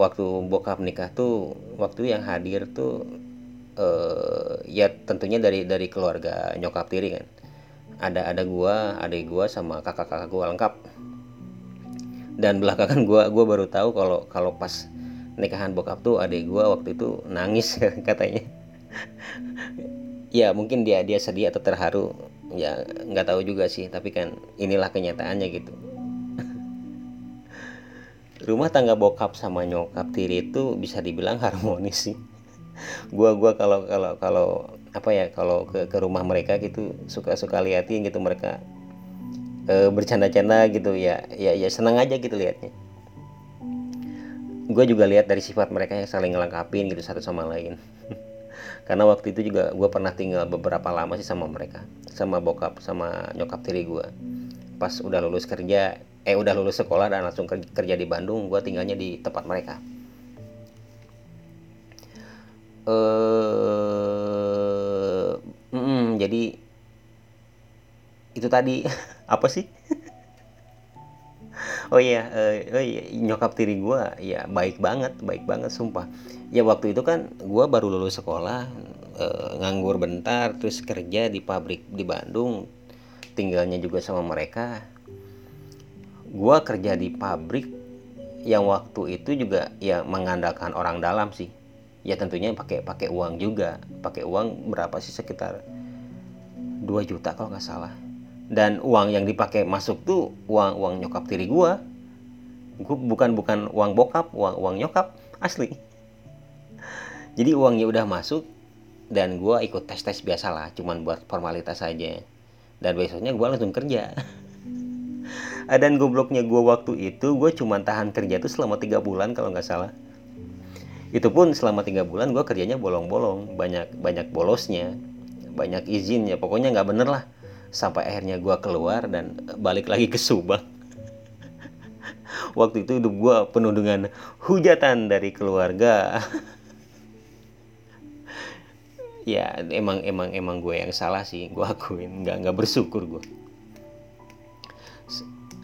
Waktu bokap nikah tuh waktu yang hadir tuh e, ya tentunya dari dari keluarga nyokap tiri kan. Ada ada gua adik gua sama kakak-kakak gua lengkap. Dan belakangan gua gua baru tahu kalau kalau pas nikahan bokap tuh adik gua waktu itu nangis katanya. Ya mungkin dia dia sedih atau terharu ya nggak tahu juga sih tapi kan inilah kenyataannya gitu. Rumah tangga bokap sama nyokap tiri itu bisa dibilang harmonis sih. Gua gua kalau kalau kalau apa ya kalau ke ke rumah mereka gitu suka suka liatin gitu mereka. E, bercanda-canda gitu ya ya ya senang aja gitu liatnya. Gue juga lihat dari sifat mereka yang saling ngelengkapin gitu satu sama lain karena waktu itu juga gue pernah tinggal beberapa lama sih sama mereka sama bokap sama nyokap tiri gue pas udah lulus kerja eh udah lulus sekolah dan langsung kerja di Bandung gue tinggalnya di tempat mereka. Eh mm, jadi itu tadi. Apa sih oh iya uh, oh iya nyokap tiri gue ya baik banget baik banget sumpah. Ya waktu itu kan gue baru lulus sekolah uh, nganggur bentar terus kerja di pabrik di Bandung tinggalnya juga sama mereka. Gue kerja di pabrik yang waktu itu juga ya mengandalkan orang dalam sih. Ya tentunya pakai pakai uang juga. Pakai uang berapa sih? Sekitar 2 juta kalau nggak salah dan uang yang dipakai masuk tuh uang uang nyokap tiri gua. Gua bukan bukan uang bokap uang uang nyokap. Asli. Jadi uangnya udah masuk dan gua ikut tes tes biasa lah cuman buat formalitas saja dan besoknya gua langsung kerja. Dan gobloknya gua waktu itu gua cuma tahan kerja tuh selama tiga bulan kalau nggak salah. Itu pun selama tiga bulan gua kerjanya bolong-bolong banyak banyak bolosnya banyak izinnya pokoknya nggak bener lah sampai akhirnya gue keluar dan balik lagi ke Subang. Waktu itu hidup gue penuh dengan hujatan dari keluarga. Ya emang emang emang gue yang salah sih gue akuin nggak nggak bersyukur gue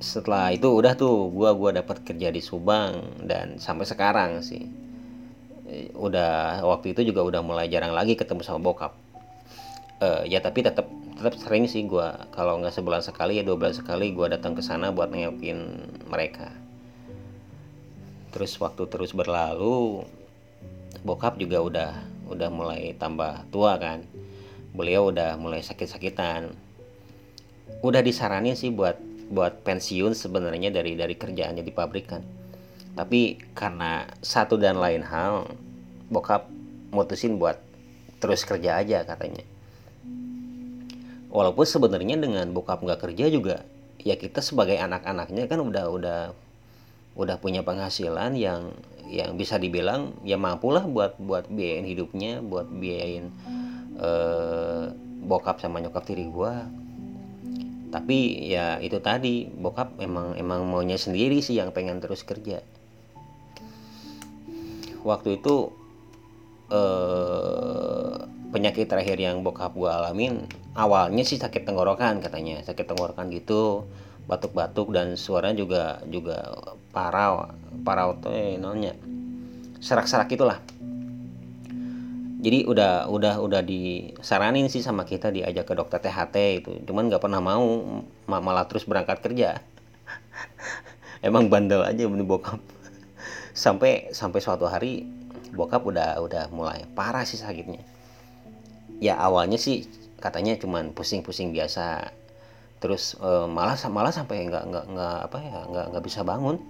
setelah itu udah tuh gue gua dapat kerja di Subang dan sampai sekarang sih. Udah waktu itu juga udah mulai jarang lagi ketemu sama bokap. Uh, ya tapi tetap tetap sering sih gue kalau nggak sebulan sekali ya dua bulan sekali gue datang ke sana buat nengokin mereka. Terus waktu terus berlalu bokap juga udah udah mulai tambah tua kan. Beliau udah mulai sakit-sakitan. Udah disaranin sih buat buat pensiun sebenarnya dari dari kerjaannya di pabrik kan. Tapi karena satu dan lain hal bokap mutusin buat terus kerja aja katanya walaupun sebenarnya dengan bokap nggak kerja juga ya kita sebagai anak-anaknya kan udah udah udah punya penghasilan yang yang bisa dibilang ya mampu lah buat buat biayain hidupnya buat biayain eh, bokap sama nyokap tiri gua. Tapi ya itu tadi bokap emang emang maunya sendiri sih yang pengen terus kerja. Waktu itu eh, penyakit terakhir yang bokap gue alamin awalnya sih sakit tenggorokan katanya sakit tenggorokan gitu batuk-batuk dan suaranya juga juga parau parau tuh eh, namanya serak-serak itulah. Jadi udah udah udah disaranin sih sama kita diajak ke dokter THT itu. Cuman nggak pernah mau malah terus berangkat kerja. Emang bandel aja ini bokap. Sampai sampai suatu hari bokap udah udah mulai parah sih sakitnya. Ya awalnya sih katanya cuman pusing-pusing biasa. Terus e, malah malah sampai nggak nggak nggak apa ya nggak nggak bisa bangun.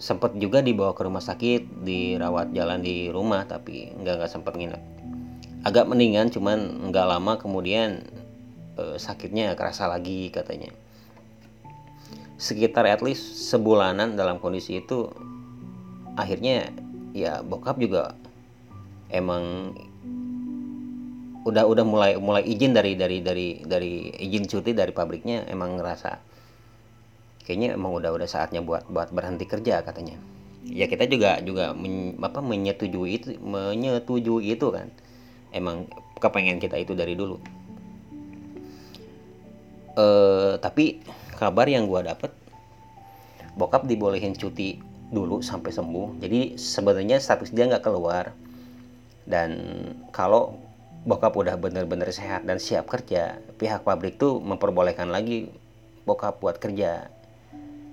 Sempat juga dibawa ke rumah sakit dirawat jalan di rumah tapi nggak nggak sempat nginep. Agak mendingan cuman nggak lama kemudian e, sakitnya kerasa lagi katanya. Sekitar at least sebulanan dalam kondisi itu akhirnya ya bokap juga emang udah udah mulai mulai izin dari dari dari dari izin cuti dari pabriknya emang ngerasa kayaknya emang udah udah saatnya buat buat berhenti kerja katanya. Ya kita juga juga men, apa menyetujui itu menyetujui itu kan. Emang kepengen kita itu dari dulu. Eh tapi kabar yang gua dapet bokap dibolehin cuti dulu sampai sembuh. Jadi sebenarnya status dia nggak keluar. Dan kalau bokap udah bener-bener sehat dan siap kerja pihak pabrik tuh memperbolehkan lagi bokap buat kerja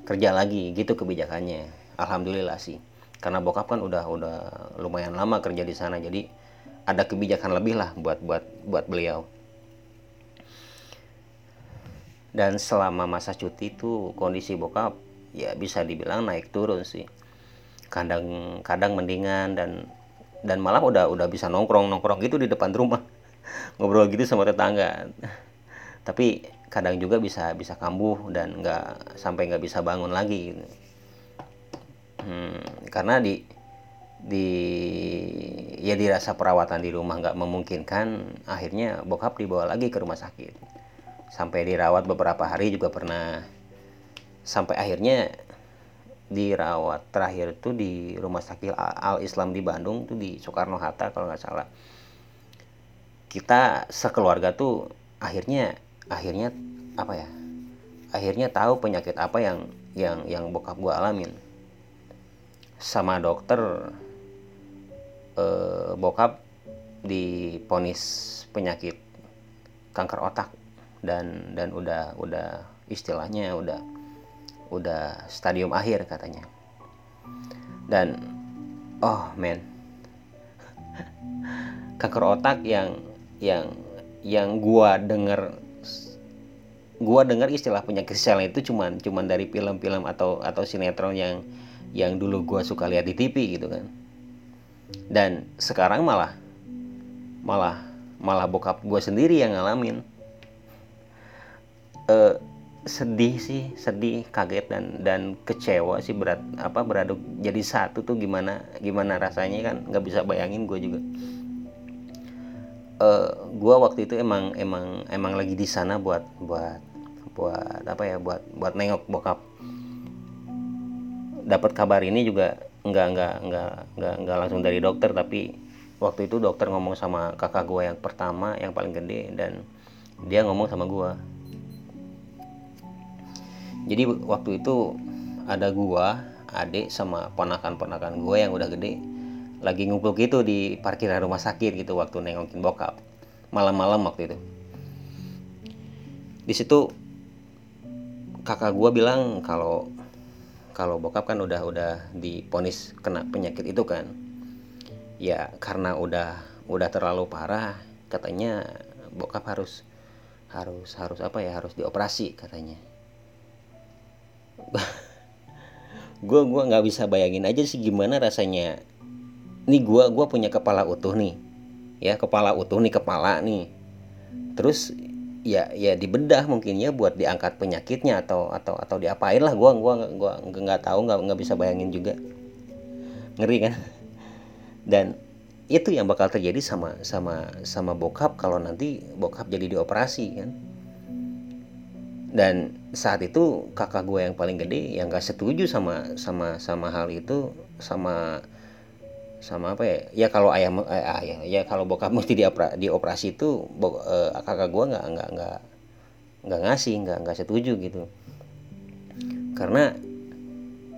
kerja lagi gitu kebijakannya. Alhamdulillah sih. Karena bokap kan udah udah lumayan lama kerja di sana jadi ada kebijakan lebih lah buat buat buat beliau. Dan selama masa cuti itu kondisi bokap ya bisa dibilang naik turun sih. Kadang kadang mendingan dan dan malah udah udah bisa nongkrong nongkrong gitu di depan rumah. Ngobrol gitu sama tetangga. Tapi kadang juga bisa bisa kambuh dan nggak sampai nggak bisa bangun lagi. Hmm, karena di di ya dirasa perawatan di rumah nggak memungkinkan akhirnya bokap dibawa lagi ke rumah sakit. Sampai dirawat beberapa hari juga pernah. Sampai akhirnya dirawat. Terakhir itu di rumah sakit Al Islam di Bandung tuh di Soekarno Hatta kalau nggak salah. Kita sekeluarga tuh akhirnya akhirnya apa ya? Akhirnya tahu penyakit apa yang yang yang bokap gue alamin. Sama dokter eh, bokap diponis penyakit kanker otak dan dan udah udah istilahnya udah udah stadium akhir katanya. Dan oh men. Kanker otak yang yang yang gua denger gua dengar istilah penyakit sel itu cuman cuman dari film-film atau atau sinetron yang yang dulu gua suka lihat di TV gitu kan. Dan sekarang malah malah malah bokap gua sendiri yang ngalamin. Uh, sedih sih sedih kaget dan dan kecewa sih berat apa beraduk jadi satu tuh gimana gimana rasanya kan nggak bisa bayangin gue juga. Uh, eh, gue waktu itu emang emang emang lagi di sana buat buat buat apa ya buat buat nengok bokap. Dapat kabar ini juga nggak nggak nggak nggak nggak langsung dari dokter tapi waktu itu dokter ngomong sama kakak gue yang pertama yang paling gede dan dia ngomong sama gue jadi waktu itu ada gua adik sama ponakan-ponakan gua yang udah gede lagi ngumpul gitu di parkiran rumah sakit gitu waktu nengokin bokap malam-malam waktu itu. Di situ kakak gua bilang kalau kalau bokap kan udah udah diponis kena penyakit itu kan. Ya karena udah udah terlalu parah katanya bokap harus harus harus apa ya harus dioperasi katanya gue gua nggak bisa bayangin aja sih gimana rasanya. Nih gue gua punya kepala utuh nih. Ya kepala utuh nih kepala nih. Terus ya ya dibedah mungkin ya buat diangkat penyakitnya atau atau atau diapain lah. Gue gua gua nggak tahu nggak nggak bisa bayangin juga. Ngeri kan? Dan itu yang bakal terjadi sama sama sama bokap kalau nanti bokap jadi dioperasi kan dan saat itu kakak gue yang paling gede yang gak setuju sama sama sama hal itu sama sama apa ya? Ya kalau ayah eh, ayah ya kalau bokap mesti di dioperasi itu bo, eh, kakak gue nggak nggak nggak nggak ngasih nggak nggak setuju gitu. Karena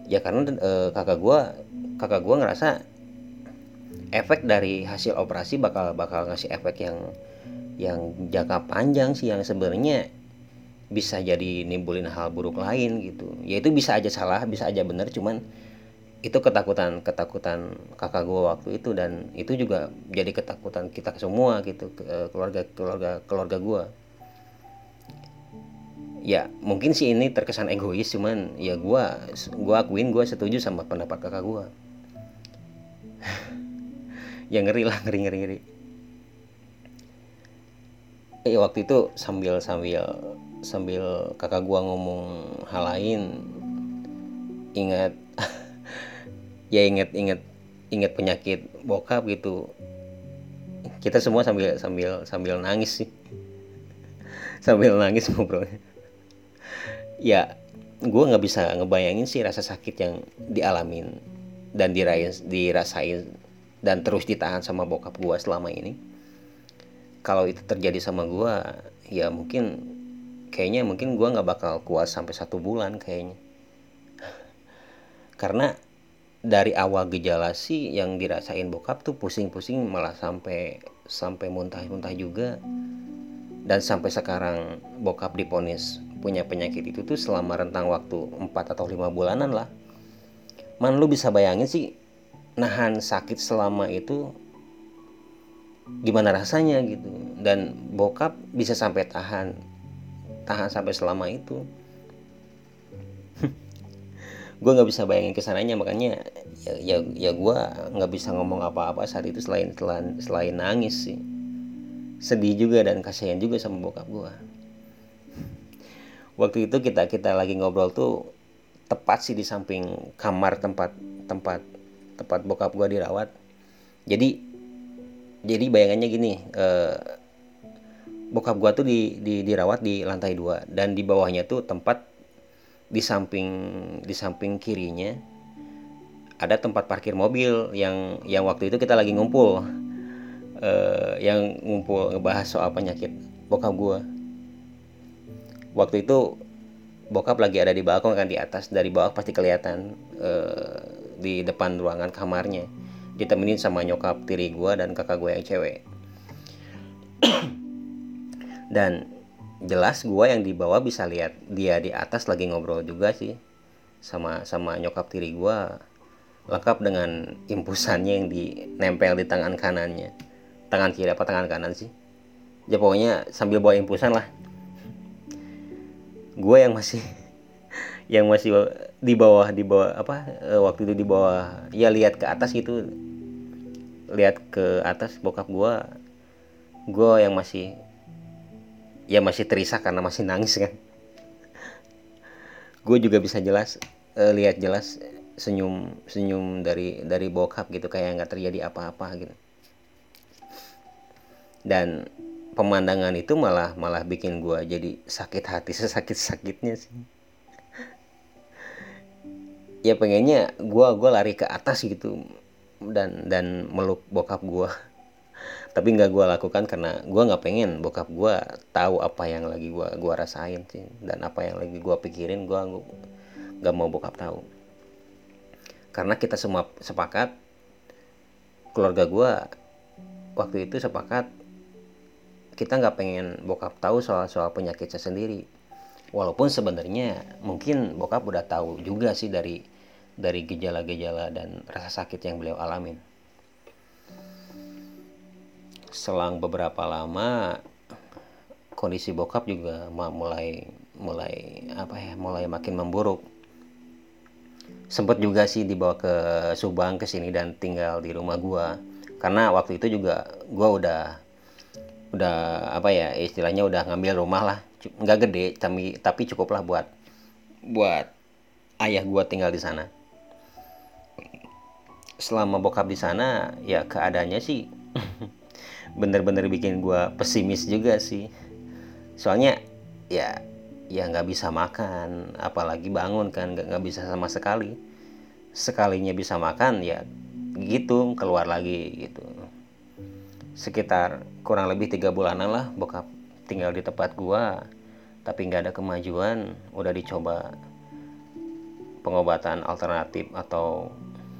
ya karena eh, kakak gue kakak gue ngerasa efek dari hasil operasi bakal bakal ngasih efek yang yang jangka panjang sih yang sebenarnya bisa jadi nimbulin hal buruk lain gitu. Ya itu bisa aja salah bisa aja benar cuman itu ketakutan ketakutan kakak gue waktu itu dan itu juga jadi ketakutan kita semua gitu eh, keluarga keluarga keluarga gue ya mungkin sih ini terkesan egois cuman ya gue gue akuin gue setuju sama pendapat kakak gue ya ngeri lah ngeri ngeri ngeri. Eh waktu itu sambil sambil sambil kakak gua ngomong hal lain ingat ya inget inget inget penyakit bokap gitu. Kita semua sambil sambil sambil nangis sih. Sambil nangis ngobrol ya gue nggak bisa ngebayangin sih rasa sakit yang dialamin dan dirasain, dirasain dan terus ditahan sama bokap gue selama ini. Kalau itu terjadi sama gue ya mungkin kayaknya mungkin gue nggak bakal kuat sampai satu bulan kayaknya. Karena dari awal gejala sih yang dirasain bokap tuh pusing-pusing malah sampai sampai muntah-muntah juga. Dan sampai sekarang bokap diponis punya penyakit itu tuh selama rentang waktu 4 atau lima bulanan lah. Man lu bisa bayangin sih nahan sakit selama itu gimana rasanya gitu. Dan bokap bisa sampai tahan tahan sampai selama itu. Gue nggak bisa bayangin ke sananya makanya ya ya, ya gue nggak bisa ngomong apa-apa saat itu selain selain selain nangis sih. Sedih juga dan kasihan juga sama bokap gue waktu itu kita kita lagi ngobrol tuh tepat sih di samping kamar tempat tempat tempat bokap gue dirawat. Jadi jadi bayangannya gini eh, bokap gua tuh di, di dirawat di lantai dua. Dan di bawahnya tuh tempat di samping di samping kirinya ada tempat parkir mobil yang yang waktu itu kita lagi ngumpul. Uh, yang ngumpul ngebahas soal penyakit bokap gua. Waktu itu bokap lagi ada di balkon kan di atas. Dari bawah pasti kelihatan uh, di depan ruangan kamarnya. Ditemenin sama nyokap tiri gue dan kakak gue yang cewek dan jelas gue yang di bawah bisa lihat dia di atas lagi ngobrol juga sih. Sama sama nyokap tiri gue lengkap dengan impusannya yang dinempel di tangan kanannya. Tangan kiri apa tangan kanan sih? Ya pokoknya sambil bawa impusan lah. Gue yang masih yang masih di bawah di bawah apa eh, waktu itu di bawah ya lihat ke atas gitu. Lihat ke atas bokap gue gue yang masih ya masih terisak karena masih nangis kan? Gue juga bisa jelas uh, lihat jelas senyum senyum dari dari bokap gitu kayak nggak terjadi apa-apa gitu. Dan pemandangan itu malah malah bikin gue jadi sakit hati sesakit sakitnya sih. Ya pengennya gue gua lari ke atas gitu dan dan meluk bokap gue tapi nggak gue lakukan karena gue nggak pengen bokap gue tahu apa yang lagi gue gua rasain sih. Dan apa yang lagi gue pikirin gue nggak mau bokap tahu. Karena kita semua sepakat keluarga gue waktu itu sepakat kita nggak pengen bokap tahu soal soal penyakit saya sendiri walaupun sebenarnya mungkin bokap udah tahu juga sih dari dari gejala-gejala dan rasa sakit yang beliau alamin selang beberapa lama kondisi bokap juga mulai mulai apa ya mulai makin memburuk. Sempet juga sih dibawa ke Subang ke sini dan tinggal di rumah gua. Karena waktu itu juga gua udah udah apa ya istilahnya udah ngambil rumah lah. Nggak gede tapi tapi cukup lah buat buat ayah gua tinggal di sana. Selama bokap di sana ya keadaannya sih bener-bener bikin gue pesimis juga sih. Soalnya ya ya nggak bisa makan apalagi bangun kan nggak bisa sama sekali. Sekalinya bisa makan ya gitu keluar lagi gitu. Sekitar kurang lebih tiga bulanan lah bokap tinggal di tempat gua tapi nggak ada kemajuan udah dicoba pengobatan alternatif atau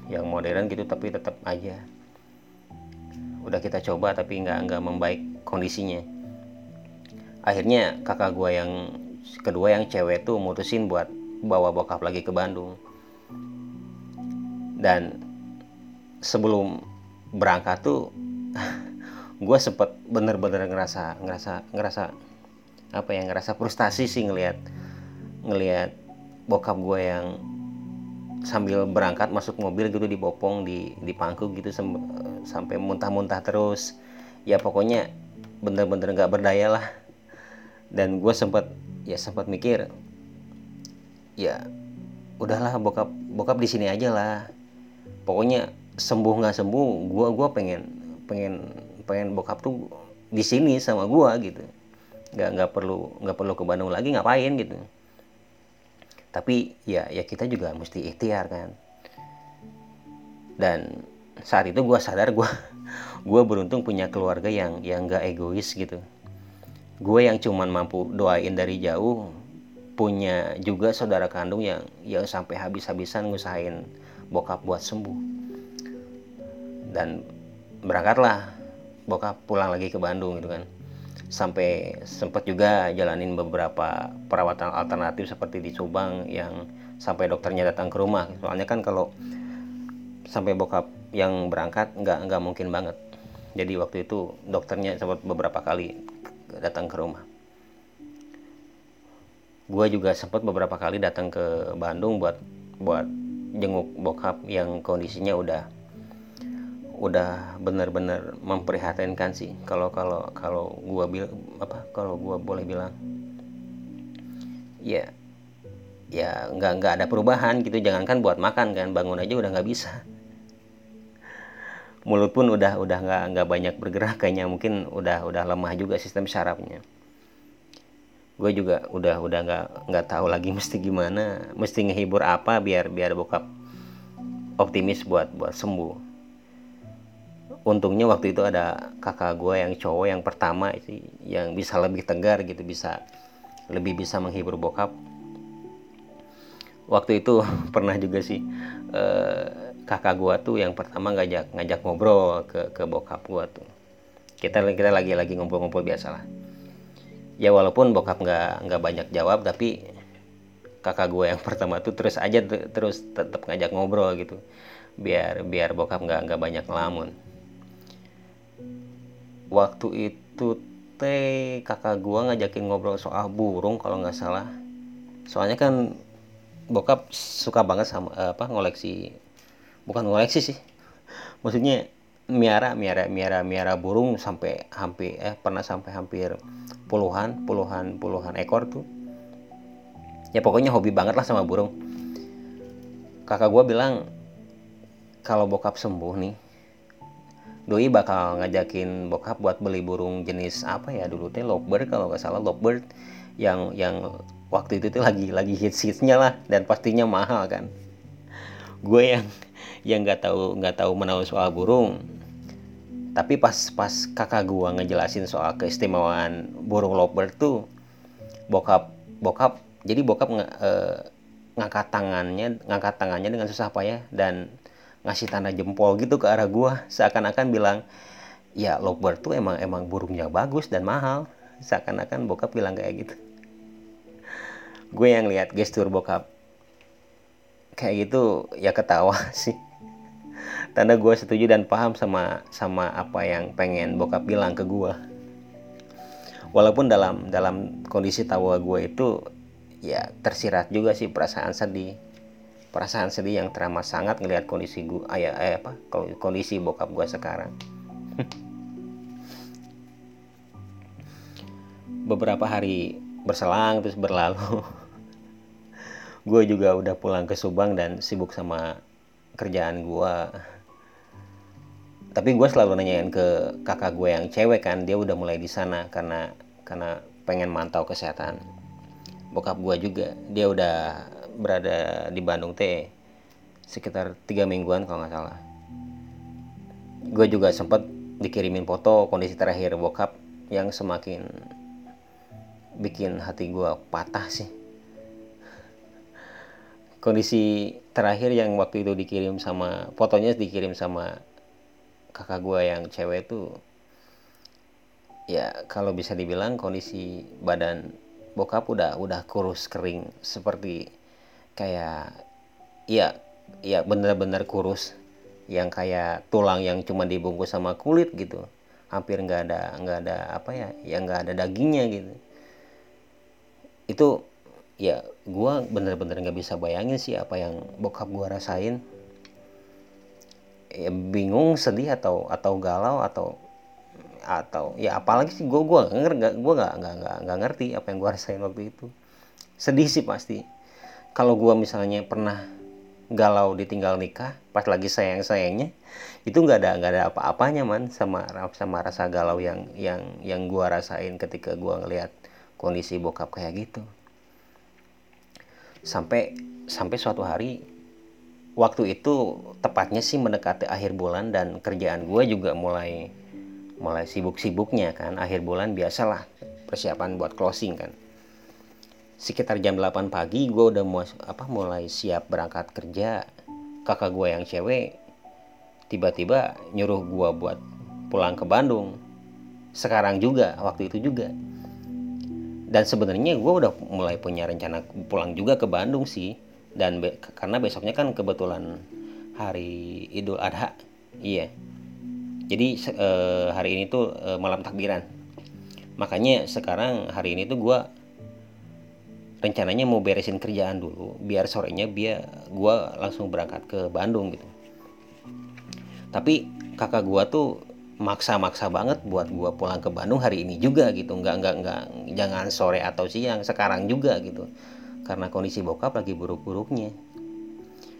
yang modern gitu tapi tetap aja udah kita coba tapi nggak nggak membaik kondisinya. Akhirnya kakak gue yang kedua yang cewek tuh mutusin buat bawa bokap lagi ke Bandung. Dan sebelum berangkat tuh gue sempet bener-bener ngerasa ngerasa ngerasa apa ya ngerasa frustasi sih ngelihat ngelihat bokap gue yang sambil berangkat masuk mobil gitu dibopong di di pangku gitu sampai muntah-muntah terus. Ya pokoknya bener-bener nggak berdaya lah. Dan gue sempat ya sempat mikir ya udahlah bokap bokap di sini aja lah. Pokoknya sembuh nggak sembuh gue gua pengen pengen pengen bokap tuh di sini sama gue gitu. Nggak nggak perlu nggak perlu ke Bandung lagi ngapain gitu tapi ya ya kita juga mesti ikhtiar kan. Dan saat itu gue sadar gue gue beruntung punya keluarga yang yang gak egois gitu. Gue yang cuman mampu doain dari jauh punya juga saudara kandung yang yang sampai habis-habisan ngusahain bokap buat sembuh. Dan berangkatlah bokap pulang lagi ke Bandung gitu kan sampai sempat juga jalanin beberapa perawatan alternatif seperti di Subang yang sampai dokternya datang ke rumah. Soalnya kan kalau sampai bokap yang berangkat nggak nggak mungkin banget. Jadi waktu itu dokternya sempat beberapa kali datang ke rumah. Gue juga sempat beberapa kali datang ke Bandung buat buat jenguk bokap yang kondisinya udah udah benar-benar memprihatinkan sih kalau kalau kalau gua bil apa kalau gua boleh bilang. Ya ya nggak nggak ada perubahan gitu. Jangankan buat makan kan bangun aja udah nggak bisa. Mulut pun udah udah nggak nggak banyak bergerak kayaknya. Mungkin udah udah lemah juga sistem syarafnya gue juga udah udah nggak nggak tahu lagi mesti gimana mesti ngehibur apa biar biar bokap optimis buat buat sembuh untungnya waktu itu ada kakak gue yang cowok yang pertama sih yang bisa lebih tegar gitu bisa lebih bisa menghibur bokap. Waktu itu pernah juga sih eh, kakak gua tuh yang pertama ngajak ngajak ngobrol ke ke bokap gua tuh. Kita kita lagi lagi ngumpul-ngumpul biasa lah. Ya walaupun bokap nggak nggak banyak jawab tapi kakak gue yang pertama tuh terus aja terus tetap ngajak ngobrol gitu. Biar biar bokap nggak nggak banyak ngelamun waktu itu teh kakak gue ngajakin ngobrol soal burung kalau nggak salah. Soalnya kan bokap suka banget sama apa ngoleksi bukan ngoleksi sih. Maksudnya miara miara miara miara burung sampai hampir eh pernah sampai hampir puluhan puluhan puluhan ekor tuh. Ya pokoknya hobi banget lah sama burung. Kakak gue bilang kalau bokap sembuh nih doi bakal ngajakin bokap buat beli burung jenis apa ya dulu teh? Lovebird kalau nggak salah lovebird yang yang waktu itu tuh lagi lagi hits hitsnya lah dan pastinya mahal kan. Gue yang yang nggak tahu nggak tahu menahu soal burung. Tapi pas pas kakak gua ngejelasin soal keistimewaan burung lovebird tuh bokap bokap jadi bokap ng e, ngangkat tangannya ngangkat tangannya dengan susah payah dan ngasih tanda jempol gitu ke arah gua. Seakan-akan bilang ya lovebird tuh emang emang burungnya bagus dan mahal. Seakan-akan bokap bilang kayak gitu. Gue yang lihat gestur bokap. Kayak gitu ya ketawa sih. Tanda gue setuju dan paham sama sama apa yang pengen bokap bilang ke gue walaupun dalam dalam kondisi tawa gue itu ya tersirat juga sih perasaan sedih perasaan sedih yang teramat sangat ngelihat kondisi gue ayah eh, apa kondisi bokap gue sekarang. Beberapa hari berselang terus berlalu. Gue juga udah pulang ke Subang dan sibuk sama kerjaan gue tapi gue selalu nanyain ke kakak gue yang cewek kan dia udah mulai di sana karena karena pengen mantau kesehatan. Bokap gue juga dia udah berada di Bandung teh sekitar tiga mingguan kalau nggak salah. Gue juga sempet dikirimin foto kondisi terakhir bokap yang semakin bikin hati gue patah sih. Kondisi terakhir yang waktu itu dikirim sama fotonya dikirim sama kakak gue yang cewek tuh ya kalau bisa dibilang kondisi badan bokap udah udah kurus kering seperti kayak ya ya bener-bener kurus. Yang kayak tulang yang cuma dibungkus sama kulit gitu. Hampir nggak ada nggak ada apa ya yang nggak ada dagingnya gitu. Itu ya gue bener-bener nggak bisa bayangin sih apa yang bokap gue rasain. Ya bingung sedih atau atau galau atau atau ya apalagi sih gue gue nggak gue nggak nggak nggak ngerti apa yang gue rasain waktu itu. Sedih sih pasti kalau gue misalnya pernah galau ditinggal nikah pas lagi sayang sayangnya itu nggak ada nggak ada apa-apanya man sama sama rasa galau yang yang yang gue rasain ketika gue ngelihat kondisi bokap kayak gitu. Sampai sampai suatu hari waktu itu tepatnya sih mendekati akhir bulan dan kerjaan gue juga mulai mulai sibuk-sibuknya kan akhir bulan biasalah persiapan buat closing kan sekitar jam 8 pagi gue udah mau apa mulai siap berangkat kerja. Kakak gue yang cewek tiba-tiba nyuruh gue buat pulang ke Bandung. Sekarang juga waktu itu juga. Dan sebenarnya gue udah mulai punya rencana pulang juga ke Bandung sih. Dan be karena besoknya kan kebetulan hari Idul Adha. Iya. Jadi e, hari ini tuh e, malam takbiran. Makanya sekarang hari ini tuh gue rencananya mau beresin kerjaan dulu biar sorenya biar gue langsung berangkat ke Bandung gitu. Tapi kakak gue tuh maksa-maksa banget buat gue pulang ke Bandung hari ini juga gitu. Nggak nggak nggak jangan sore atau siang sekarang juga gitu. Karena kondisi bokap lagi buruk-buruknya.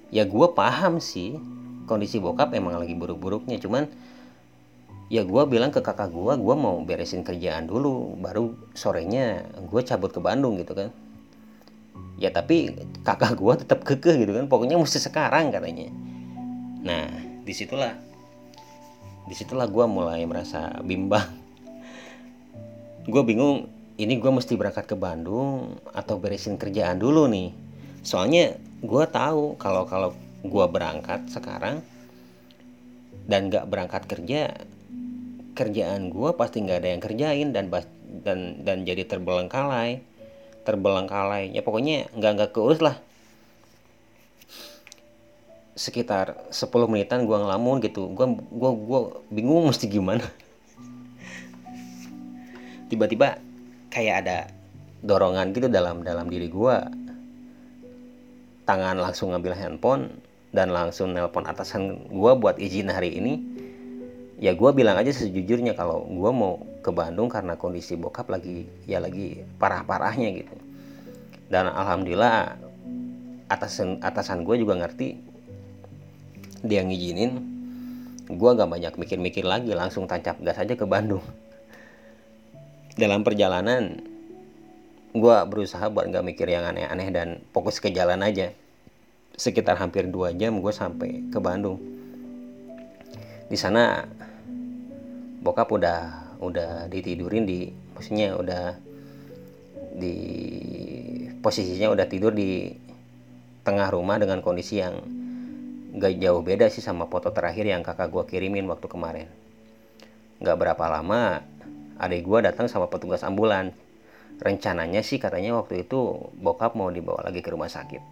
Ya gue paham sih kondisi bokap emang lagi buruk-buruknya. Cuman ya gue bilang ke kakak gue gue mau beresin kerjaan dulu baru sorenya gue cabut ke Bandung gitu kan ya tapi kakak gue tetap kekeh gitu kan. Pokoknya mesti sekarang katanya. Nah di situlah di situlah gue mulai merasa bimbang. Gue bingung ini gue mesti berangkat ke Bandung atau beresin kerjaan dulu nih? Soalnya gue tahu kalau kalau gue berangkat sekarang dan gak berangkat kerja kerjaan gue pasti nggak ada yang kerjain dan dan dan jadi terbelengkalai terbelengkalai. Ya pokoknya nggak nggak keurus lah. Sekitar 10 menitan gue ngelamun gitu. Gue gua gua bingung mesti gimana. Tiba-tiba kayak ada dorongan gitu dalam dalam diri gue tangan langsung ngambil handphone dan langsung nelpon atasan gue buat izin hari ini ya gue bilang aja sejujurnya kalau gue mau ke Bandung karena kondisi bokap lagi ya lagi parah-parahnya gitu. Dan alhamdulillah atasan atasan gue juga ngerti dia ngizinin gue gak banyak mikir-mikir lagi langsung tancap gas aja ke Bandung. Dalam perjalanan gue berusaha buat gak mikir yang aneh-aneh dan fokus ke jalan aja. Sekitar hampir dua jam gue sampai ke Bandung. Di sana bokap udah udah ditidurin di maksudnya udah di posisinya udah tidur di tengah rumah dengan kondisi yang gak jauh beda sih sama foto terakhir yang kakak gue kirimin waktu kemarin. Gak berapa lama adik gue datang sama petugas ambulan. Rencananya sih katanya waktu itu bokap mau dibawa lagi ke rumah sakit.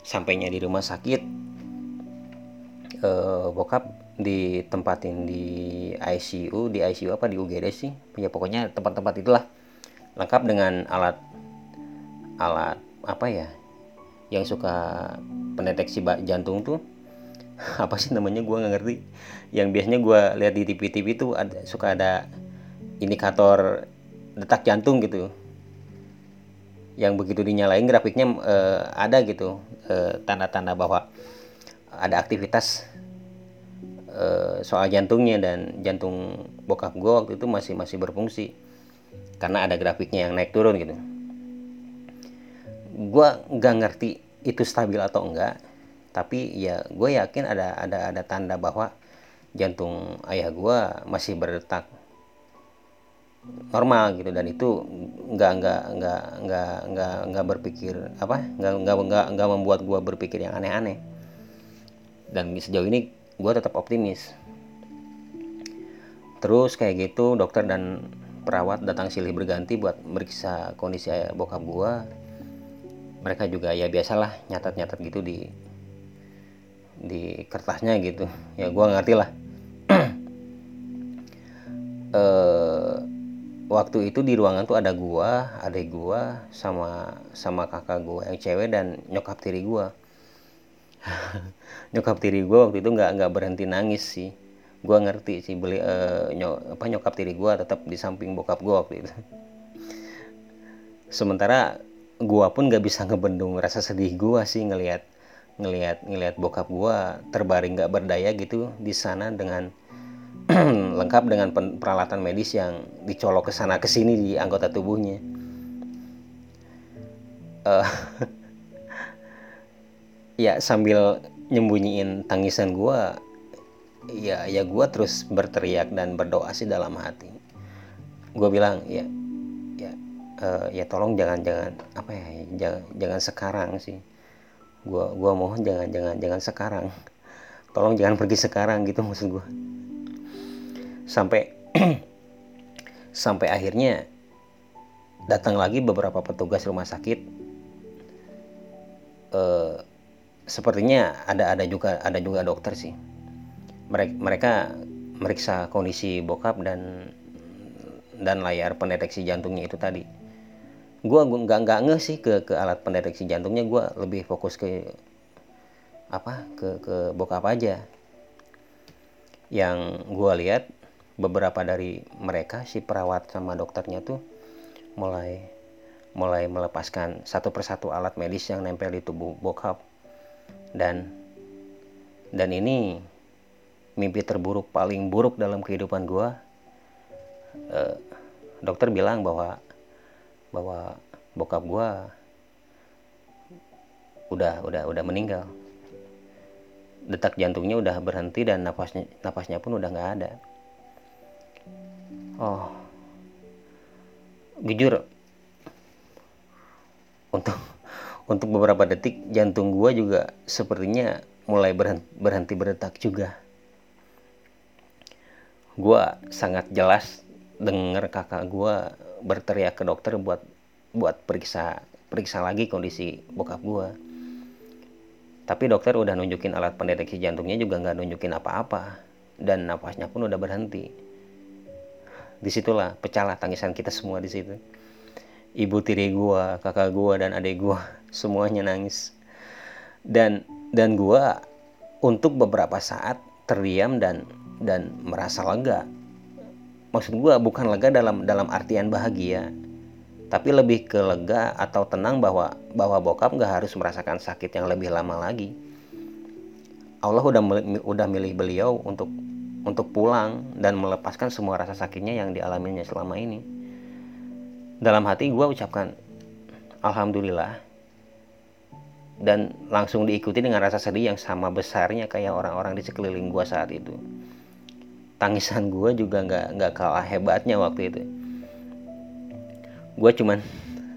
Sampainya di rumah sakit, eh, bokap ditempatin di ICU, di ICU apa di UGD sih? Ya pokoknya tempat-tempat itulah. Lengkap dengan alat alat apa ya yang suka pendeteksi jantung tuh. Apa sih namanya gue nggak ngerti. Yang biasanya gue lihat di TV-TV tuh ada suka ada indikator detak jantung gitu. Yang begitu dinyalain grafiknya uh, ada gitu tanda tanda-tanda bahwa ada aktivitas uh, soal jantungnya dan jantung bokap gue waktu itu masih masih berfungsi. Karena ada grafiknya yang naik turun gitu. Gue nggak ngerti itu stabil atau enggak tapi ya gue yakin ada ada ada tanda bahwa jantung ayah gue masih berdetak normal gitu. Dan itu nggak nggak nggak nggak nggak nggak berpikir apa nggak nggak nggak nggak membuat gue berpikir yang aneh-aneh. Dan sejauh ini gue tetap optimis. Terus kayak gitu dokter dan perawat datang silih berganti buat meriksa kondisi bokap gue mereka juga ya biasalah nyatat-nyatat gitu di di kertasnya gitu. Ya gue ngerti lah e, waktu itu di ruangan tuh ada gua adik gua sama sama kakak gua yang cewek dan nyokap tiri gua nyokap tiri gua waktu itu nggak nggak berhenti nangis sih gua ngerti sih beli e, nyok, apa nyokap tiri gua tetap di samping bokap gua waktu itu sementara gua pun gak bisa ngebendung rasa sedih gua sih ngelihat ngelihat ngelihat bokap gua terbaring gak berdaya gitu di sana dengan lengkap dengan peralatan medis yang dicolok ke sana ke sini di anggota tubuhnya. Uh, ya sambil nyembunyiin tangisan gua ya ya gua terus berteriak dan berdoa sih dalam hati. Gua bilang ya uh, ya tolong jangan jangan apa ya jangan jangan sekarang sih. Gua gua mohon jangan jangan jangan sekarang. Tolong jangan pergi sekarang gitu maksud gua. Sampai sampai akhirnya datang lagi beberapa petugas rumah sakit uh, sepertinya ada ada juga ada juga dokter sih. Mereka mereka meriksa kondisi bokap dan dan layar pendeteksi jantungnya itu tadi. Gue nggak nggak ngeh sih ke ke alat pendeteksi jantungnya. Gue lebih fokus ke apa ke ke bokap aja. Yang gue lihat beberapa dari mereka si perawat sama dokternya tuh mulai mulai melepaskan satu persatu alat medis yang nempel di tubuh bokap dan dan ini mimpi terburuk paling buruk dalam kehidupan gue eh, dokter bilang bahwa bahwa bokap gue udah udah udah meninggal. Detak jantungnya udah berhenti dan napasnya napasnya pun udah nggak ada. Oh jujur untuk untuk beberapa detik jantung gue juga sepertinya mulai berhenti, berdetak juga. Gue sangat jelas dengar kakak gue berteriak ke dokter buat buat periksa periksa lagi kondisi bokap gue tapi dokter udah nunjukin alat pendeteksi jantungnya juga nggak nunjukin apa-apa dan napasnya pun udah berhenti. Di situlah pecahlah tangisan kita semua di situ. Ibu tiri gua kakak gua dan adik gua semuanya nangis. Dan dan gua untuk beberapa saat terdiam dan dan merasa lega. Maksud gua bukan lega dalam dalam artian bahagia tapi lebih ke lega atau tenang bahwa bahwa bokap nggak harus merasakan sakit yang lebih lama lagi. Allah udah udah milih beliau untuk untuk pulang dan melepaskan semua rasa sakitnya yang dialaminya selama ini. Dalam hati gue ucapkan Alhamdulillah dan langsung diikuti dengan rasa sedih yang sama besarnya kayak orang-orang di sekeliling gue saat itu. Tangisan gue juga nggak nggak kalah hebatnya waktu itu. Gue cuman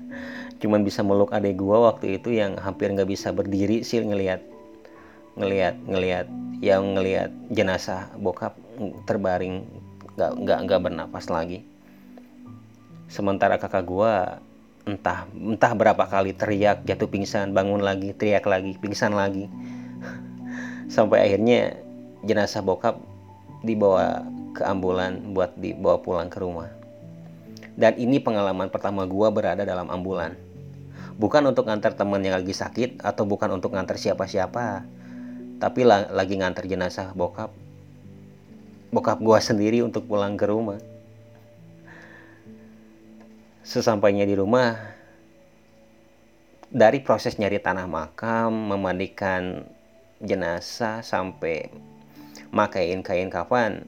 cuman bisa meluk adik gue waktu itu yang hampir nggak bisa berdiri sih ngelihat ngelihat ngelihat yang ngelihat jenazah bokap terbaring nggak nggak nggak bernapas lagi. Sementara kakak gua entah entah berapa kali teriak jatuh pingsan bangun lagi teriak lagi pingsan lagi. Sampai akhirnya jenazah bokap dibawa ke ambulan buat dibawa pulang ke rumah. Dan ini pengalaman pertama gua berada dalam ambulan. Bukan untuk ngantar teman yang lagi sakit atau bukan untuk ngantar siapa-siapa tapi lagi ngantar jenazah bokap. Bokap gua sendiri untuk pulang ke rumah Sesampainya di rumah, dari proses nyari tanah makam, memandikan jenazah sampai makain kain kafan,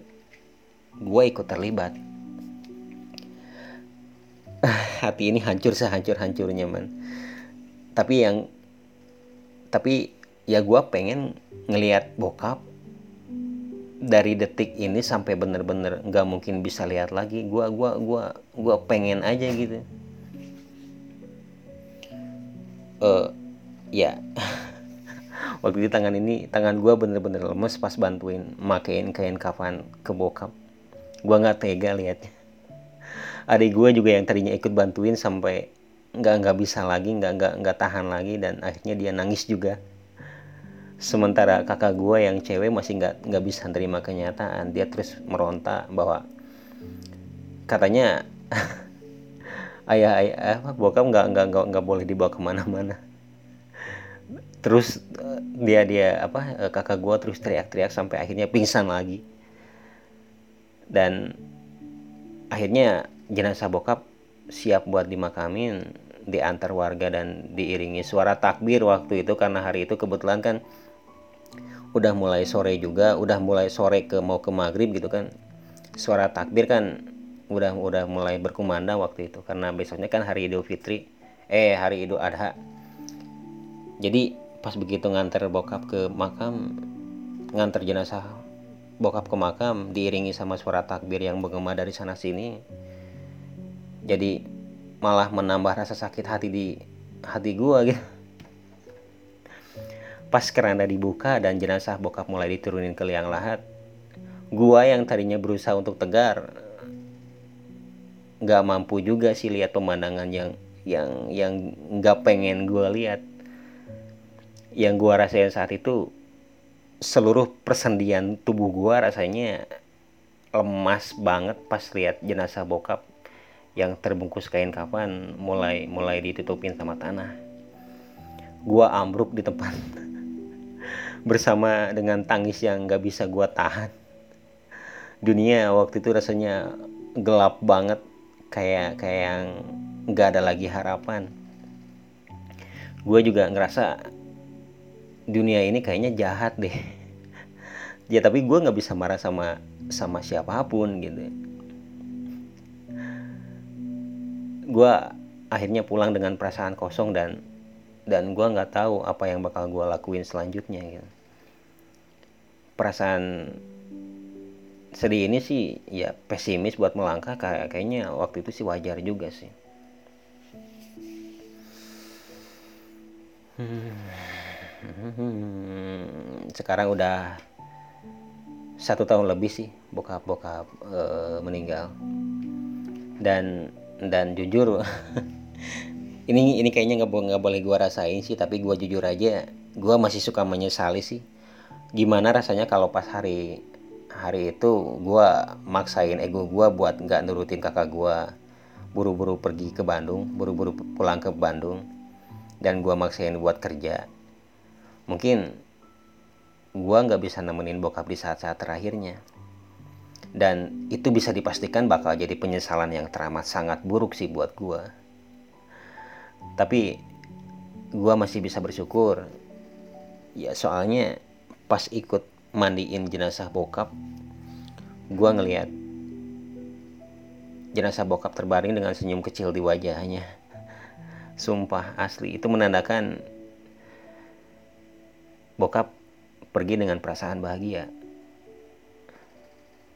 gue ikut terlibat. Hati ini hancur sehancur-hancurnya man. Tapi yang tapi ya gue pengen ngelihat bokap dari detik ini sampai bener-bener nggak mungkin bisa lihat lagi. Gua gua gua gua pengen aja gitu. Uh, ya. Waktu di tangan ini tangan gua bener-bener lemes pas bantuin makein kain kafan ke bokap. Gua nggak tega liatnya. Adik gua juga yang tadinya ikut bantuin sampai nggak nggak bisa lagi nggak nggak nggak tahan lagi dan akhirnya dia nangis juga sementara kakak gue yang cewek masih nggak nggak bisa terima kenyataan. Dia terus meronta bahwa katanya ayah ayah apa bokap nggak nggak nggak nggak boleh dibawa ke mana-mana. Terus eh, dia dia apa eh, kakak gue terus teriak-teriak sampai akhirnya pingsan lagi. Dan akhirnya jenazah bokap siap buat dimakamin diantar warga dan diiringi suara takbir waktu itu. Karena hari itu kebetulan kan udah mulai sore juga udah mulai sore ke mau ke maghrib gitu kan. Suara takbir kan udah udah mulai berkumandang waktu itu. Karena besoknya kan hari Idul Fitri eh hari Idul Adha. Jadi pas begitu nganter bokap ke makam nganter jenazah bokap ke makam diiringi sama suara takbir yang bergema dari sana sini jadi malah menambah rasa sakit hati di hati gua gitu Pas keranda dibuka dan jenazah bokap mulai diturunin ke liang lahat, gua yang tadinya berusaha untuk tegar, nggak mampu juga sih lihat pemandangan yang yang yang nggak pengen gua lihat. Yang gua rasain saat itu seluruh persendian tubuh gua rasanya lemas banget pas lihat jenazah bokap yang terbungkus kain kafan mulai mulai ditutupin sama tanah. Gua ambruk di tempat bersama dengan tangis yang gak bisa gue tahan. Dunia waktu itu rasanya gelap banget kayak kayak yang gak ada lagi harapan. Gue juga ngerasa dunia ini kayaknya jahat deh. Ya tapi gue nggak bisa marah sama sama siapa pun gitu. Gue akhirnya pulang dengan perasaan kosong dan dan gue nggak tahu apa yang bakal gue lakuin selanjutnya gitu. Perasaan sedih ini sih ya pesimis buat melangkah. Kayak kayaknya waktu itu sih wajar juga sih. Hmm, sekarang udah satu tahun lebih sih bokap bokap e, meninggal. Dan dan jujur ini ini kayaknya nggak nggak boleh gua rasain sih tapi gua jujur aja gua masih suka menyesali sih. Gimana rasanya kalau pas hari hari itu gua maksain ego gua buat nggak nurutin kakak gua. Buru-buru pergi ke Bandung buru-buru pulang ke Bandung dan gue maksain buat kerja. Mungkin gue nggak bisa nemenin bokap di saat-saat terakhirnya. Dan itu bisa dipastikan bakal jadi penyesalan yang teramat sangat buruk sih buat gue tapi gue masih bisa bersyukur. Ya soalnya pas ikut mandiin jenazah bokap gue ngeliat jenazah bokap terbaring dengan senyum kecil di wajahnya. Sumpah asli itu menandakan bokap pergi dengan perasaan bahagia.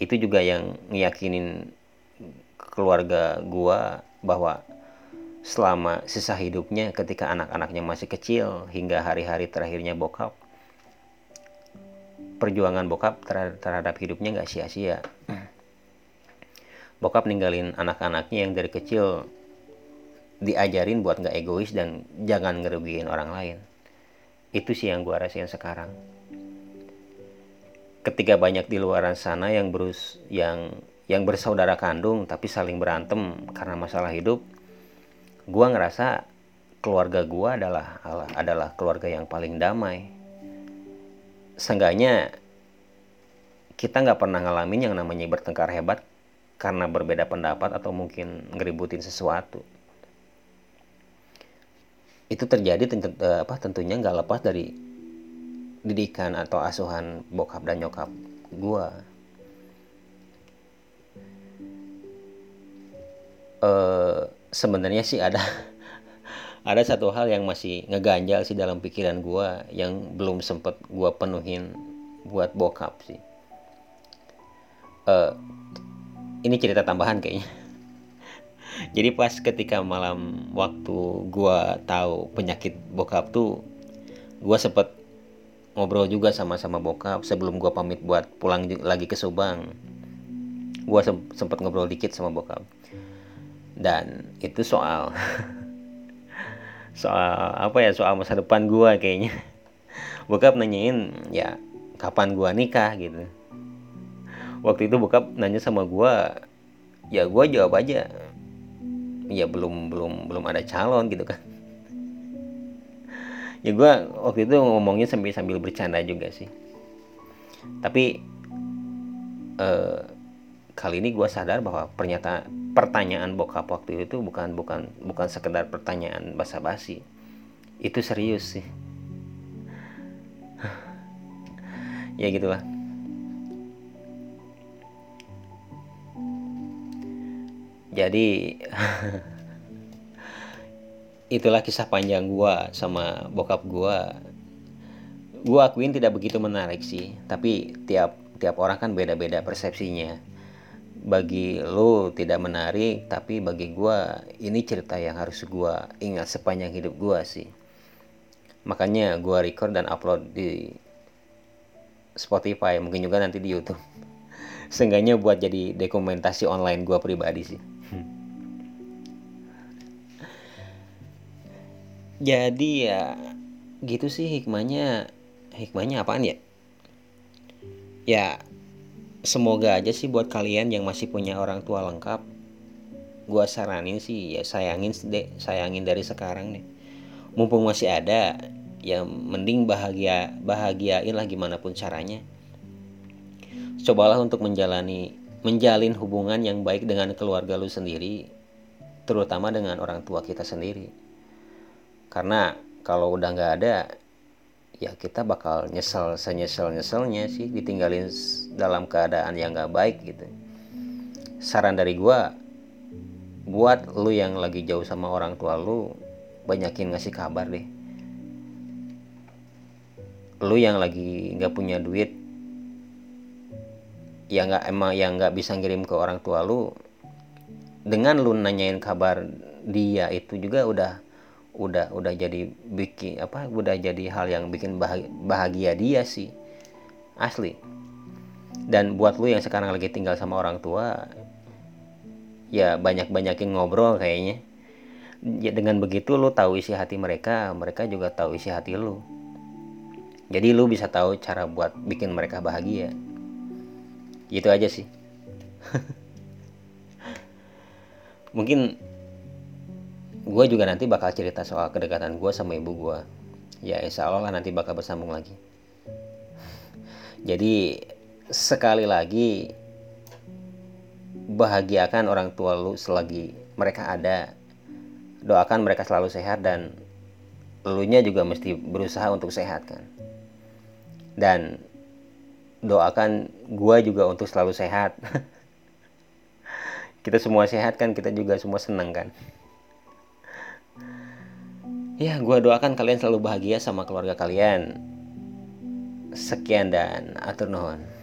Itu juga yang ngiyakinin keluarga gua bahwa selama sisa hidupnya ketika anak-anaknya masih kecil hingga hari-hari terakhirnya bokap perjuangan bokap terhadap hidupnya nggak sia-sia. Bokap ninggalin anak-anaknya yang dari kecil diajarin buat nggak egois dan jangan ngerugiin orang lain. Itu sih yang gue rasain sekarang. Ketika banyak di luar sana yang berus yang yang bersaudara kandung tapi saling berantem karena masalah hidup gue ngerasa keluarga gue adalah adalah keluarga yang paling damai. Seenggaknya kita nggak pernah ngalamin yang namanya bertengkar hebat karena berbeda pendapat atau mungkin ngeributin sesuatu. Itu terjadi tentu, eh, apa tentunya nggak lepas dari didikan atau asuhan bokap dan nyokap gue uh, sebenarnya sih ada ada satu hal yang masih ngeganjal sih dalam pikiran gue yang belum sempet gue penuhin buat bokap sih. Uh, ini cerita tambahan kayaknya. Jadi pas ketika malam waktu gua tahu penyakit bokap tuh gua sempet ngobrol juga sama sama bokap sebelum gua pamit buat pulang lagi ke Subang. Gua sempet ngobrol dikit sama bokap dan itu soal. Soal apa ya soal masa depan gua kayaknya. Bokap nanyain ya kapan gua nikah? gitu. Waktu itu bokap nanya sama gua ya gua jawab aja. Ya belum belum belum ada calon gitu kan. Ya gue waktu itu ngomongnya sambil sambil bercanda juga sih. Tapi eh, kali ini gue sadar bahwa pernyataan pertanyaan bokap waktu itu bukan bukan bukan sekedar pertanyaan basa-basi. Itu serius sih. Ya gitulah jadi itulah kisah panjang gua sama bokap gua. Gua akuin tidak begitu menarik sih tapi tiap tiap orang kan beda-beda persepsinya bagi lo tidak menarik tapi bagi gua ini cerita yang harus gua ingat sepanjang hidup gua sih. Makanya gua record dan upload di Spotify mungkin juga nanti di YouTube. Seenggaknya buat jadi dokumentasi online gua pribadi sih. Jadi ya gitu sih hikmahnya. Hikmahnya apaan ya? Ya semoga aja sih buat kalian yang masih punya orang tua lengkap. Gua saranin sih ya sayangin deh sayangin dari sekarang nih mumpung masih ada ya mending bahagia bahagiain lah gimana pun caranya. Cobalah untuk menjalani menjalin hubungan yang baik dengan keluarga lu sendiri terutama dengan orang tua kita sendiri. Karena kalau udah nggak ada ya kita bakal nyesel senyesel nyeselnya sih ditinggalin dalam keadaan yang nggak baik gitu. Saran dari gua buat lu yang lagi jauh sama orang tua lu banyakin ngasih kabar deh. Lu yang lagi nggak punya duit ya nggak emang yang nggak bisa ngirim ke orang tua lu dengan lu nanyain kabar dia itu juga udah udah udah jadi bikin apa udah jadi hal yang bikin bahagia, bahagia dia sih. Asli. Dan buat lu yang sekarang lagi tinggal sama orang tua ya banyak-banyakin ngobrol kayaknya. Ya dengan begitu lu tahu isi hati mereka mereka juga tahu isi hati lu. Jadi lu bisa tahu cara buat bikin mereka bahagia. Gitu aja sih. Mungkin gue juga nanti bakal cerita soal kedekatan gue sama ibu gue ya insya Allah lah nanti bakal bersambung lagi. Jadi sekali lagi bahagiakan orang tua lu selagi mereka ada. Doakan mereka selalu sehat dan elunya juga mesti berusaha untuk sehat kan. Dan doakan gue juga untuk selalu sehat. Kita semua sehat kan? Kita juga semua senang kan ya gue doakan kalian selalu bahagia sama keluarga kalian. Sekian dan atur nuhun